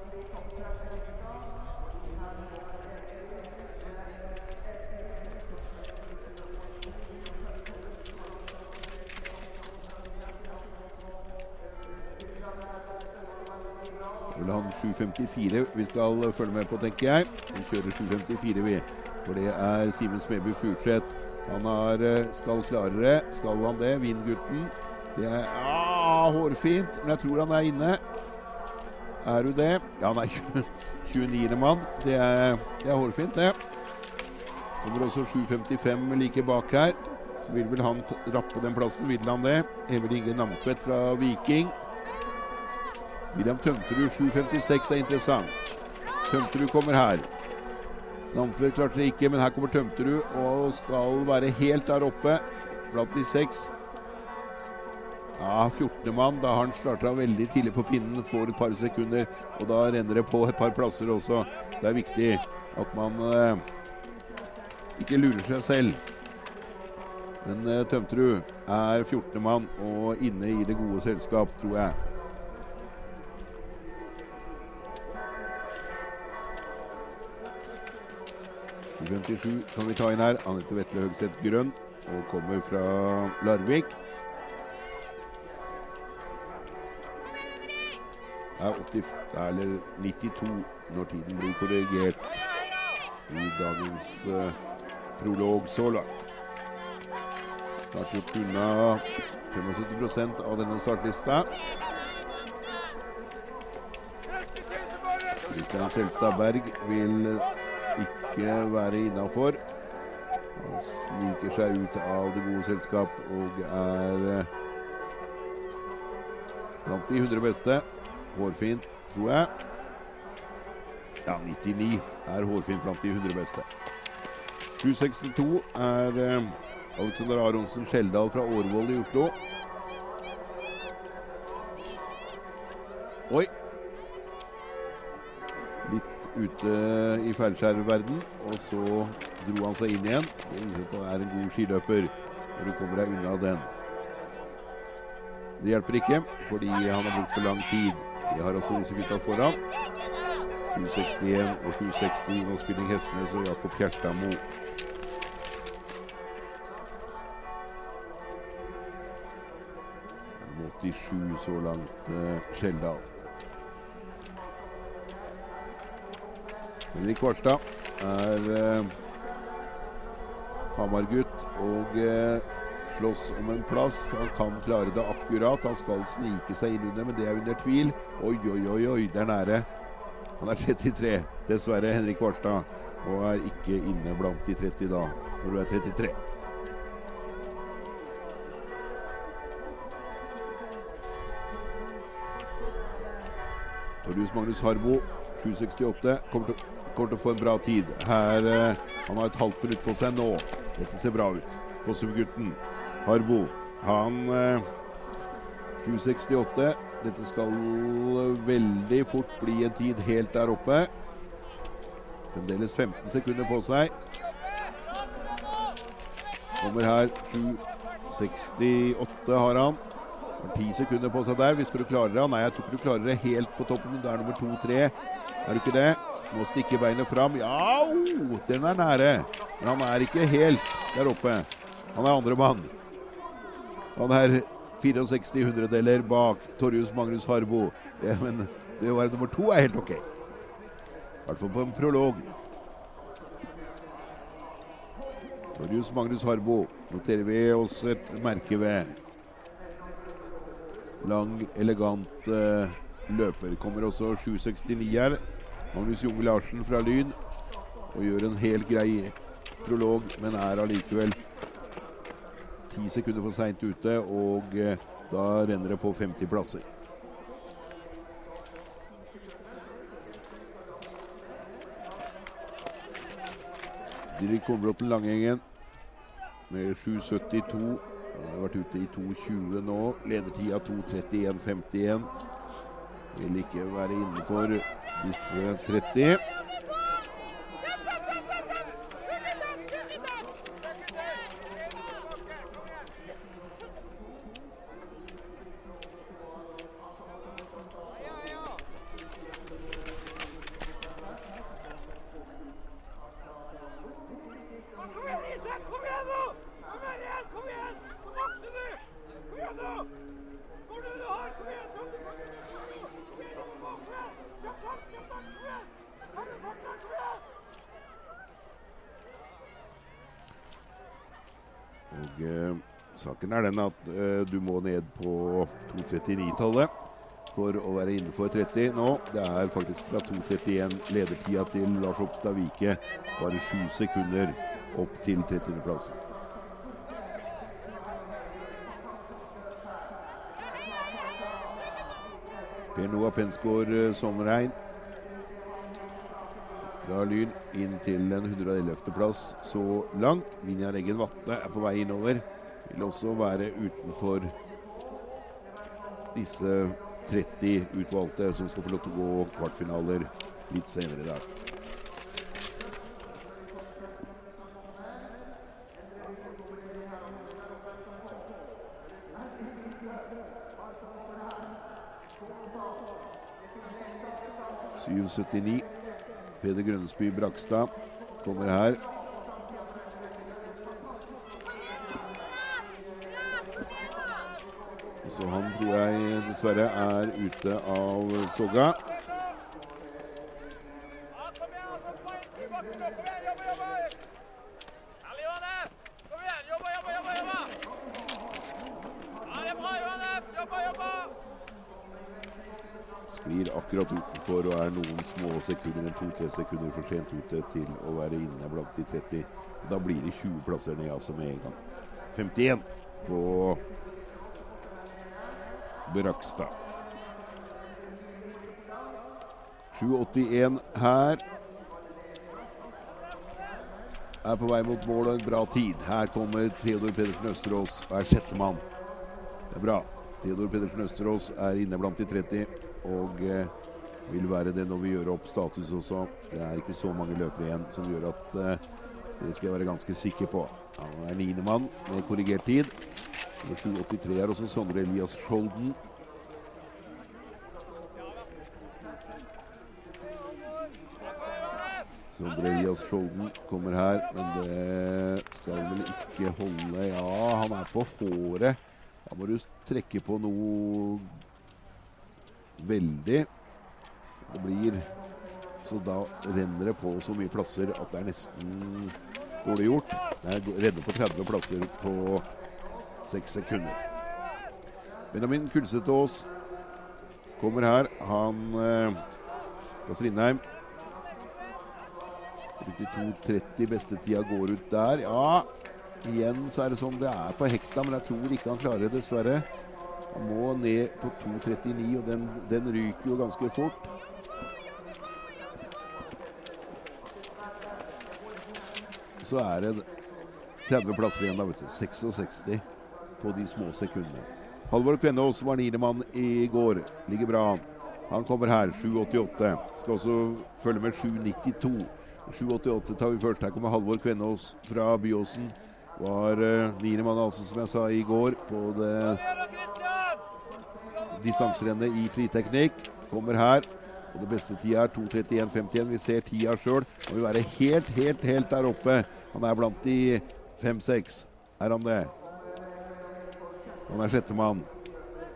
Det vil han 7.54 vi skal følge med på, tenker jeg. Vi kjører 7.54, vi. For det er Simen Smeby Furseth. Han har, eh, skal klare det. Skal han det? Vindgutten. Det er ah, hårfint, men jeg tror han er inne. Er du det? Ja, han er 29. mann. Det er, det er hårfint, det. Kommer også 7.55 like bak her. Så vil vel han rappe den plassen. Vil han det? Emil Inge Namtvedt fra Viking. William Tømterud 7.56 er interessant. Tømterud kommer her. Namtvedt klarte det ikke, men her kommer Tømterud og skal være helt der oppe blant de seks. Ja, 14. mann. Da har han starta veldig tidlig på pinnen, får et par sekunder. Og da renner det på et par plasser også. Det er viktig at man eh, ikke lurer seg selv. Men eh, Tømterud er 14. mann og inne i det gode selskap, tror jeg. I 57 kan vi ta inn her. Anette Vetle Høgseth Grønn og kommer fra Larvik. Er 80, eller 92 når tiden blir korrigert i dagens uh, prolog så langt. Starter opp unna 75 av denne startlista. Kristian Selstad Berg vil ikke være innafor. Han sniker seg ut av det gode selskap og er uh, blant de 100 beste. Hårfint, tror jeg. Ja, 99 er hårfint blant de 100 beste. 762 er eh, Alexander Aronsen Skjeldal fra Årvoll i Oslo. Oi. Litt ute i feilskjærverden, og så dro han seg inn igjen. Det er en god skiløper når du kommer deg unna den. Det hjelper ikke, fordi han har brukt for lang tid. De har også disse gutta foran. 761 og 760. Nå spiller Hestnes og Jakob Kjerstadmo. 87 så langt, eh, Skjeldal. Henrik Kvarstad er eh, Hamar-gutt og eh, slåss om en plass. Han kan klare det akkurat. Han skal snike seg inn under, men det er under tvil. Oi, oi, oi, oi, det er nære. Han er 33, dessverre, Henrik Kvarstad. Og er ikke inne blant de 30 da, når du er 33. Torjus Magnus Harbo, 768, kommer til, kommer til, å få en bra tid. Her, eh, Han har et halvt minutt på seg nå. Dette ser bra ut. Fossum-gutten Harbo. Han eh, 768. Dette skal veldig fort bli en tid helt der oppe. Fremdeles 15 sekunder på seg. Kommer her 768 har han. Har ti sekunder på seg der. Hvis du klarer det. Nei, jeg tror ikke du klarer det helt på toppen. Du er nummer to-tre. Er du ikke det? Må stikke beinet fram. Ja, den er nære. Men han er ikke helt der oppe. Han er andremann. Han er 64 hundredeler bak Torjus Magnus Harbo. Det, men det å være nummer to er helt OK. I hvert fall på en prolog. Torjus Magnus Harbo noterer vi oss et merke ved. Lang, elegant uh, løper. Kommer også 769 her. Magnus Junge Larsen fra Lyn. Og gjør en helt grei prolog, men er allikevel ti sekunder for seint ute. Og uh, da renner det på 50 plasser. Didrik til Langhengen med 7,72. Han har vært ute i 2,20 nå. Ledertida 2,31,51. Vil ikke være innenfor disse 30. Og eh, saken er den at uh, du må ned på 2.39-tallet for å være innenfor 30 nå. Det er faktisk fra 2.31 ledertida til Lars Oppstad Vike. Bare sju sekunder opp til 30.-plassen. Per Noah Pensgaard eh, Sommerheim fra Lyn inn til en 111.-plass så langt. Vinjar Eggen Vatne er på vei innover. Vil også være utenfor disse 30 utvalgte som skal få lov til å gå kvartfinaler litt senere i dag. Peder Grønnesby Brakstad kommer her. Så han tror jeg dessverre er ute av soga. Sklir akkurat utenfor og er noen små sekunder, to-tre sekunder for sent ute til å være inne blant de 30. Da blir det 20 plasser ned altså med en gang. 51 på Brakstad. 7,81 her. er på vei mot mål og en bra tid. Her kommer Theodor Pedersen Østerås og er sjettemann. Det er bra. Theodor Pedersen Østerås er inne blant de 30 og eh, vil være det når vi gjør opp status også. Det er ikke så mange løpere igjen som gjør at eh, det skal jeg være ganske sikker på. Han er niendemann med korrigert tid. Nummer 783 er også Sondre Elias Skjolden. Sondre Elias Skjolden kommer her, men det skal vel ikke holde. Ja, han er på håret. Da må du trekke på noe veldig. Det blir Så da renner det på så mye plasser at det er nesten dårlig gjort. Det er redde på 30 plasser på seks sekunder. Benjamin Kulsetås kommer her. Han eh, Kasper Lindheim 32,30 bestetida går ut der. Ja, igjen så er det sånn det er på hekta, men jeg tror ikke han klarer det, dessverre. Han må ned på 2,39, og den, den, ryker jo ganske fort. Så er det 30 plasser igjen, da, vet du. 66 på de små sekundene. Halvor Kvennås var niendemann i går. Ligger bra an. Han kommer her, 7,88. Skal også følge med 7,92. 7,88 tar vi først. Her kommer Halvor Kvennås fra Byåsen. Var uh, niendemann, altså, som jeg sa i går, på det distanserennet i friteknikk. Kommer her. Og det beste tida er 2.31,51. Vi ser tida sjøl. Må jo være helt, helt, helt der oppe. Han er blant de fem-seks. Er han det? Han er sjettemann.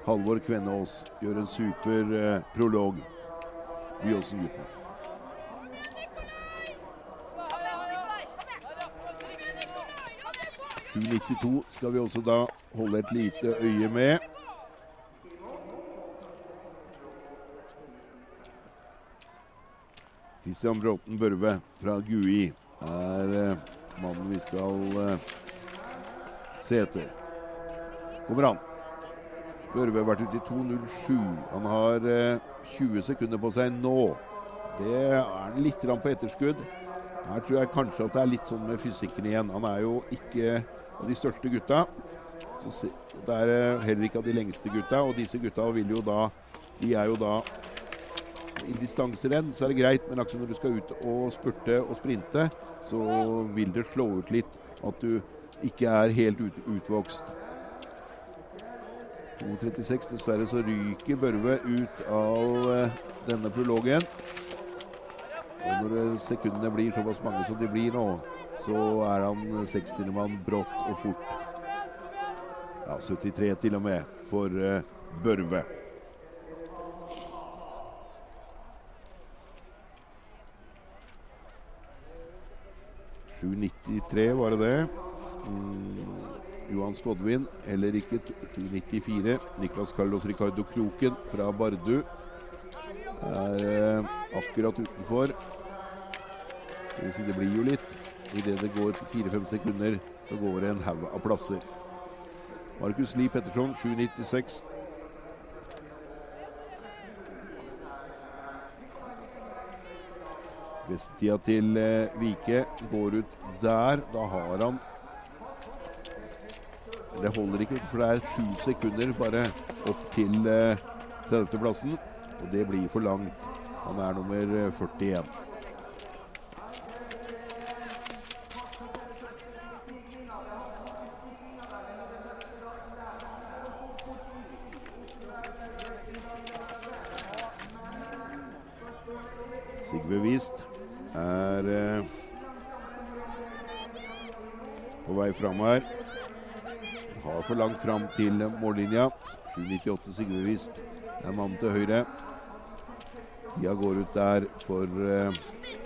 Halvor Kvennås gjør en super eh, prolog. Byåsen-gutten. 7,92 skal vi også da holde et lite øye med. Christian Bråten Børve fra GUI er uh, mannen vi skal uh, se etter. Kommer han. Børve har vært ute i 2.07. Han har uh, 20 sekunder på seg nå. Det er litt på etterskudd. Her tror jeg kanskje at det er litt sånn med fysikken igjen. Han er jo ikke av de største gutta. Så det er eh, heller ikke av de lengste gutta, og disse gutta vil jo da De er jo da I distanserenn så er det greit, men akkurat når du skal ut og spurte og sprinte, så vil det slå ut litt at du ikke er helt ut, utvokst. 2.36. Dessverre så ryker Børve ut av uh, denne prologen. Og når sekundene blir såpass mange som de blir nå, så er han 60-mann brått og fort. Ja, 73 til og med for uh, Børve. var det det. Mm, Johan Skodvin heller ikke 94. Niklas Carlos Ricardo Kroken fra Bardu er eh, akkurat utenfor. Det blir jo litt. Idet det går fire-fem sekunder, så går det en haug av plasser. Markus Lie Petterson, 7,96. Bestetida til eh, Vike går ut der. Da har han Det holder ikke, for det er sju sekunder bare opp til eh, 30.-plassen. Og det blir for langt. Han er nummer 41. Eh, Sigve Wist er eh, på vei fram her. Har for langt fram til mållinja. 7,98 Sigve Wist er mannen til høyre. Tida går ut der for eh,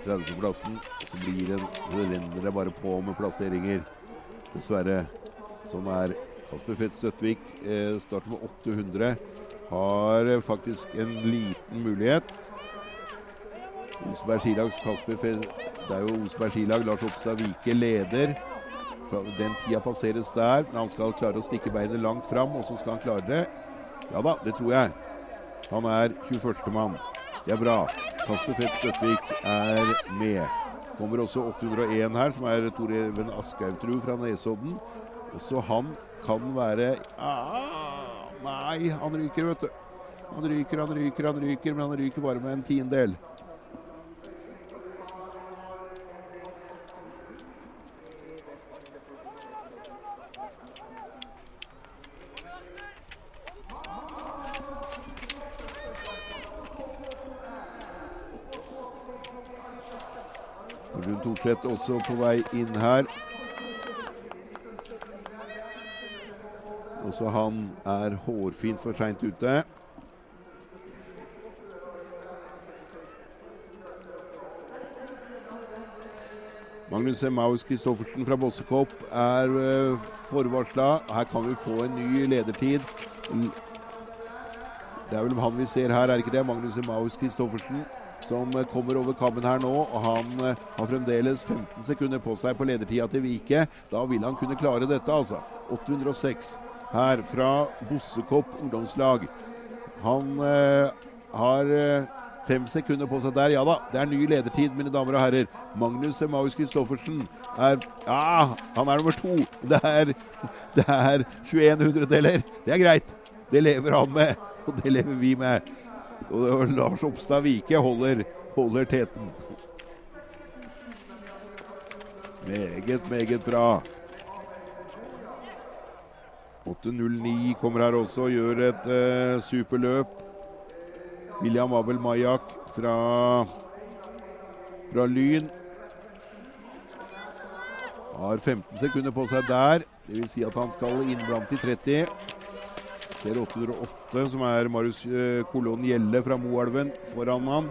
30.-plassen. Så blir renner det bare på med plasseringer. Dessverre. Sånn er Kasper Fett Støtvik. Eh, starter med 800. Har eh, faktisk en liten mulighet. Oseberg skilags Kasper Det er jo Oseberg skilag. Lars Oppstad Vike leder. Den tida passeres der, men han skal klare å stikke beinet langt fram, og så skal han klare det. Ja da, det tror jeg. Han er 21. mann. Det er bra. Kasper Fett Støtvik er med. Kommer også 801 her, som er Tor Even Aschehoug fra Nesodden. Også han kan være ah, Nei, han ryker, vet du. Han ryker, han ryker, han ryker, men han ryker bare med en tiendedel. Rune også på vei inn her. Også han er hårfint for seint ute. Magnus Maus Christoffersen fra Bossekopp er uh, forvarsla. Her kan vi få en ny ledertid. Det er vel han vi ser her, er ikke det? Magnus Maus Christoffersen som uh, kommer over kammen her nå. og Han uh, har fremdeles 15 sekunder på seg på ledertida til Vike. Da vil han kunne klare dette, altså. 806 her fra Bossekopp ungdomslag. Han har Fem sekunder på seg der. Ja da, det er ny ledertid, mine damer og herrer. Magnus Emaus Christoffersen er Ja, han er nummer to. Det er, det er 21 hundredeler. Det er greit. Det lever han med, og det lever vi med. Og Lars Oppstad Vike holder, holder teten. Meget, meget bra. 8.09 kommer her også og gjør et eh, superløp. William Abel Majak fra, fra Lyn. Har 15 sekunder på seg der. Vil si at han skal inn blant de 30. Ser 808, som er Marius eh, Kolon Gjelle fra Moelven, foran han.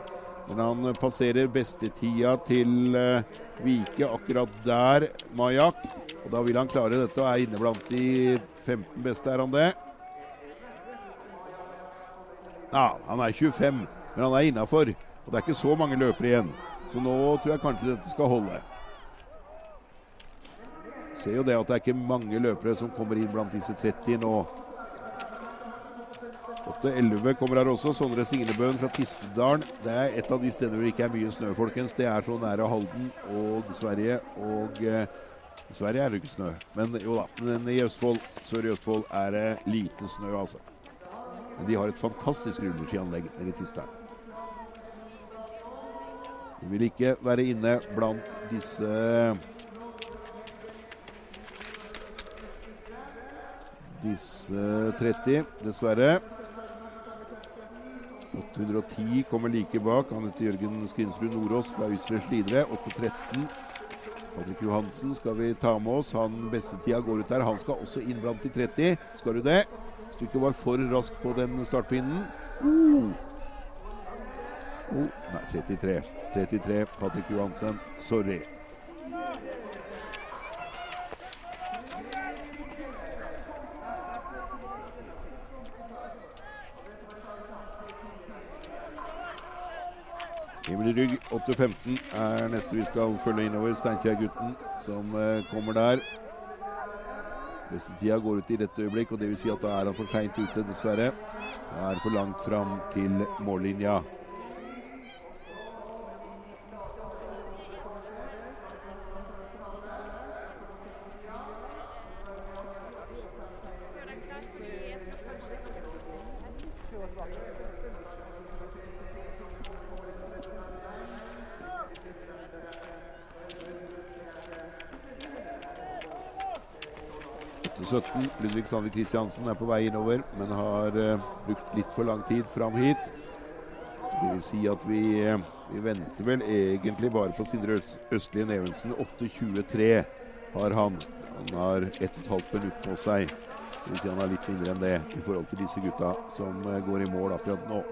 Men han passerer bestetida til uh, Vike akkurat der, Majak. Og da vil han klare dette og er inne blant de 15 beste, er han det? Ja, han er 25, men han er innafor. Og det er ikke så mange løpere igjen. Så nå tror jeg kanskje dette skal holde. Ser jo det at det er ikke mange løpere som kommer inn blant disse 30 nå. 8-11 kommer her også. Sondre Signebøen fra Tistedalen. Det er et av de stedene hvor det ikke er mye snø, folkens. Det er så nære Halden og Sverige. Og eh, i Sverige er det ikke snø. Men jo da, men i Østfold, sør i Østfold er det lite snø, altså. Men de har et fantastisk rulleskianlegg nede i Tistedalen. De vil ikke være inne blant disse Disse 30, dessverre. 810 kommer like bak. Han heter Jørgen Skrinsrud Nordås fra Ytre Slidre. 813. Patrick Johansen skal vi ta med oss. Han Bestetida går ut der. Han skal også inn blant de 30. Skal du det? Stykket var for rask på den startpinnen. Uh. Oh, nei, 33. 33, Patrick Johansen. Sorry. Emil Rygg, 8.15 er neste vi skal følge innover. Steinkjer-gutten som uh, kommer der. Beste tida går ut i rett øyeblikk, og det vil si at da er han for seint ute, dessverre. Da er for langt fram til mållinja. 17. Ludvig Sandvik Kristiansen er på vei innover, men har uh, brukt litt for lang tid fram hit. Det vil si at vi, uh, vi venter vel egentlig bare på Sindre Øst Østlige Nevensen. 8.23 har han. Han har ett og et halvt minutt på seg. Det vil si han er litt mindre enn det i forhold til disse gutta som uh, går i mål akkurat nå.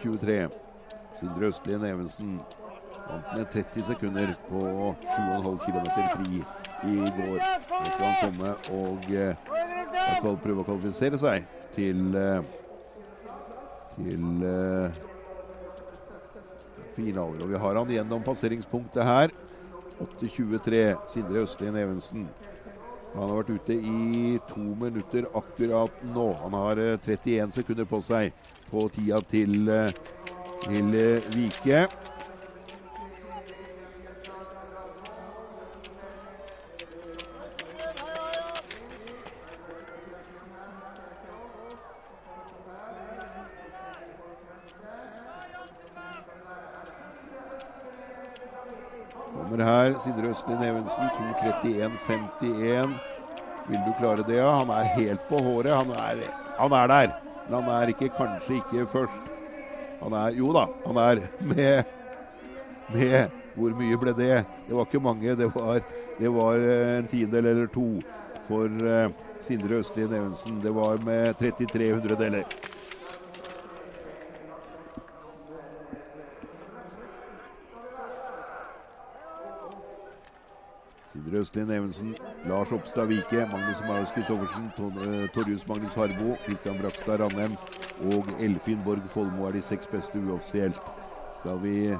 23. Sindre Østlien Evensen vant med 30 sekunder på 7,5 km fri i går. Nå skal han komme og eh, i hvert fall prøve å kvalifisere seg til eh, til eh, finaler. Og vi har han gjennom passeringspunktet her. 8.23, Sindre Østlien Evensen. Han har vært ute i to minutter akkurat nå. Han har 31 eh, sekunder på seg på tida til, eh, til Vike. Kommer her Sindre Østlin Evensen, 2.31,51. Vil du klare det? Ja? Han er helt på håret. Han er, han er, der. Men han er ikke, kanskje ikke først. Han er Jo da, han er med, med Hvor mye ble det? Det var ikke mange. Det var, det var eh, en tiendedel eller to for uh, Sindre Østlin Evensen. Det var med 33 hundredeler. Sindre Østlien Evensen, Lars Oppstad Vike, Magnus Marius Kristoffersen, eh, Torjus Magnus Harbo, Kristian Brakstad Ranheim og Elfin Borg Folmo er de seks beste uoffisielt. Skal vi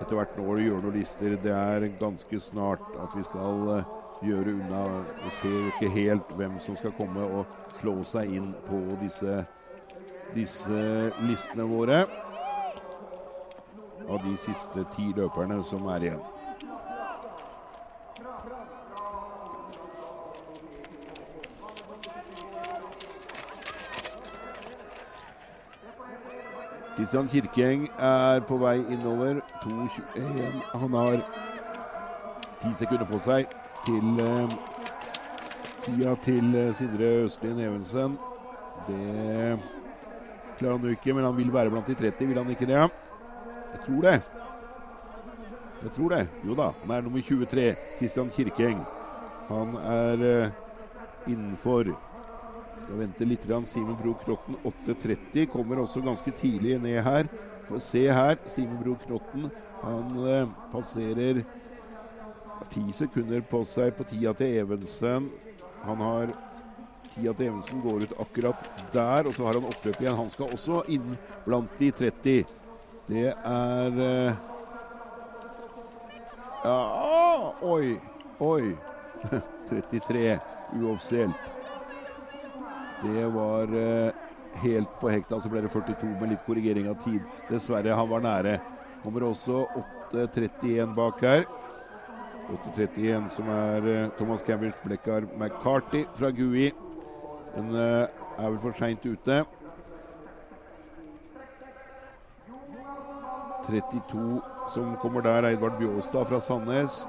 etter hvert nå gjøre noen lister? Det er ganske snart at vi skal eh, gjøre unna. Vi ser ikke helt hvem som skal komme og slå seg inn på disse, disse listene våre. Av de siste ti løperne som er igjen. Kristian Kirkeng er på vei innover. 2.21. Han har ti sekunder på seg til eh, tida til uh, Sindre Østlien Evensen. Det klarer han jo ikke, men han vil være blant de 30. Vil han ikke det? Jeg tror det. Jeg tror det. Jo da, han er nummer 23. Kristian Kirkeng. Han er eh, innenfor. Skal vente litt. Simen Bro Knotten 8.30 kommer også ganske tidlig ned her. For se her. Simen Bro Knotten han eh, passerer ti sekunder på seg på tida til Evensen. Han har tida til Evensen går ut akkurat der, og så har han oppløp igjen. Han skal også inn blant de 30. Det er eh, Ja Oi! Oi! 33 uoffisielt. Det var uh, helt på hekta. Så ble det 42 med litt korrigering av tid. Dessverre, han var nære. Kommer også 8.31 bak her. 8.31 som er uh, Thomas Campbells Blekkar McCarty fra GUI. Den uh, er vel for seint ute. 32 som kommer der, Eidvard Bjåstad fra Sandnes.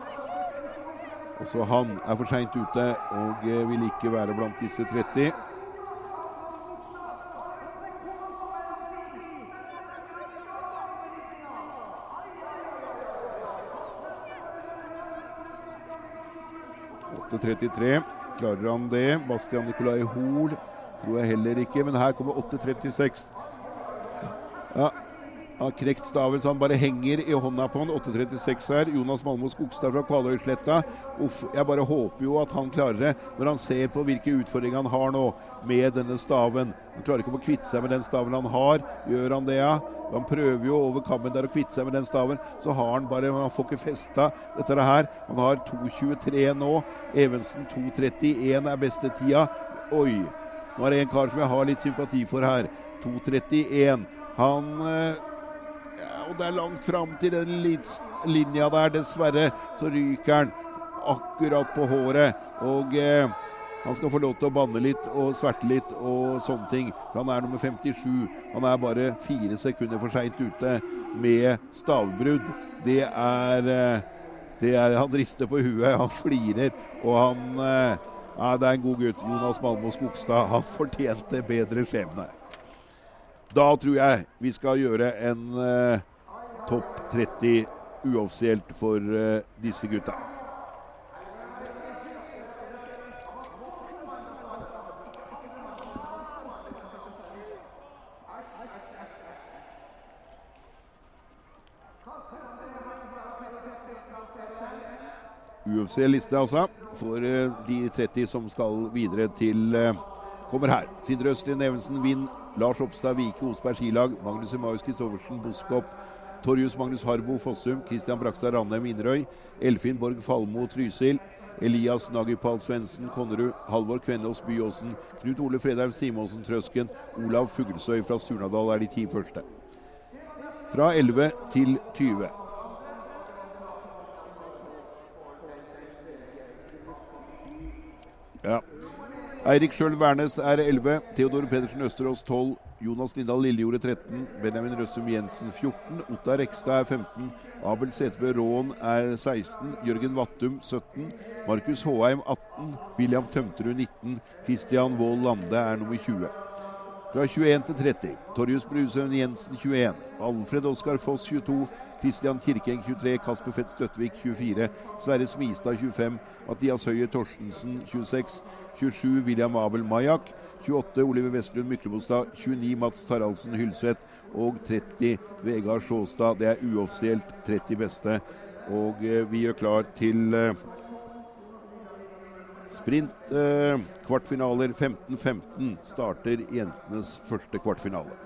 Også han er for seint ute og vil ikke være blant disse 30. 8.33. Klarer han det? Bastian Nikolai Hoel tror jeg heller ikke, men her kommer 8.36. Ja, har krekt staven så han bare henger i hånda på han. 8.36 her. Jonas Malmo Skogstad fra Kvaløysletta. Uff, jeg bare håper jo at han klarer det, når han ser på hvilke utfordringer han har nå med denne staven. Han klarer ikke å kvitte seg med den staven han har. Gjør han det, ja? Han prøver jo over kammen der å kvitte seg med den staven. Så har han bare Han får ikke festa dette her. Han har 2.23 nå. Evensen 2.31 er beste tida. Oi. Nå er det en kar som jeg har litt sympati for her. 2.31. Han eh, Og det er langt fram til den linja der. Dessverre så ryker han akkurat på håret. Og eh, han skal få lov til å banne litt og sverte litt og sånne ting. Han er nummer 57. Han er bare fire sekunder for seint ute med stavbrudd. Det er, eh, det er Han rister på huet, han flirer, og han eh, ja, Det er en god gutt. Jonas Malmo Skogstad. Han fortjente bedre skjebne. Da tror jeg vi skal gjøre en uh, topp 30 uoffisielt for uh, disse gutta. UFC-liste, altså. For uh, de 30 som skal videre til uh, Kommer her. Sindre Østlien Evensen, Vind. Lars Oppstad Vike, Osberg skilag. Magnus Emaus Kristoffersen, Boskop. Torjus Magnus Harbo, Fossum. Kristian Brakstad Randheim, Inderøy. Elfin Borg Falmo, Trysil. Elias Nagipal Svendsen Konnerud, Halvor Kvenås Byåsen, Knut Ole Fredheim Simonsen Trøsken, Olav Fuglesøy fra Surnadal er de ti første. Fra 11 til 20. Ja. Eirik Sjøl Wærnes er 11. Theodor Pedersen Østerås 12. Jonas Lindahl Lillejordet 13. Benjamin Røssum Jensen 14. Ottar Rekstad er 15. Abel Setebø Råen er 16. Jørgen Vattum 17. Markus Håheim 18. William Tømterud 19. Christian Wold Lande er nummer 20. Fra 21 til 30. Torjus Brusøen Jensen 21. Alfred Oskar Foss 22. Christian Kirkeng 23. Kasper Fett Støttvik 24. Sverre Smistad 25. Mathias Høyer Torstensen 26. 27 William Abel Majak. 28 Oliver Vestlund Myklebostad. 29 Mats Taraldsen Hylseth. Og 30 Vegard Sjåstad. Det er uoffisielt 30 beste. Og eh, vi gjør klar til eh, sprint. Eh, kvartfinaler 15-15 starter jentenes første kvartfinale.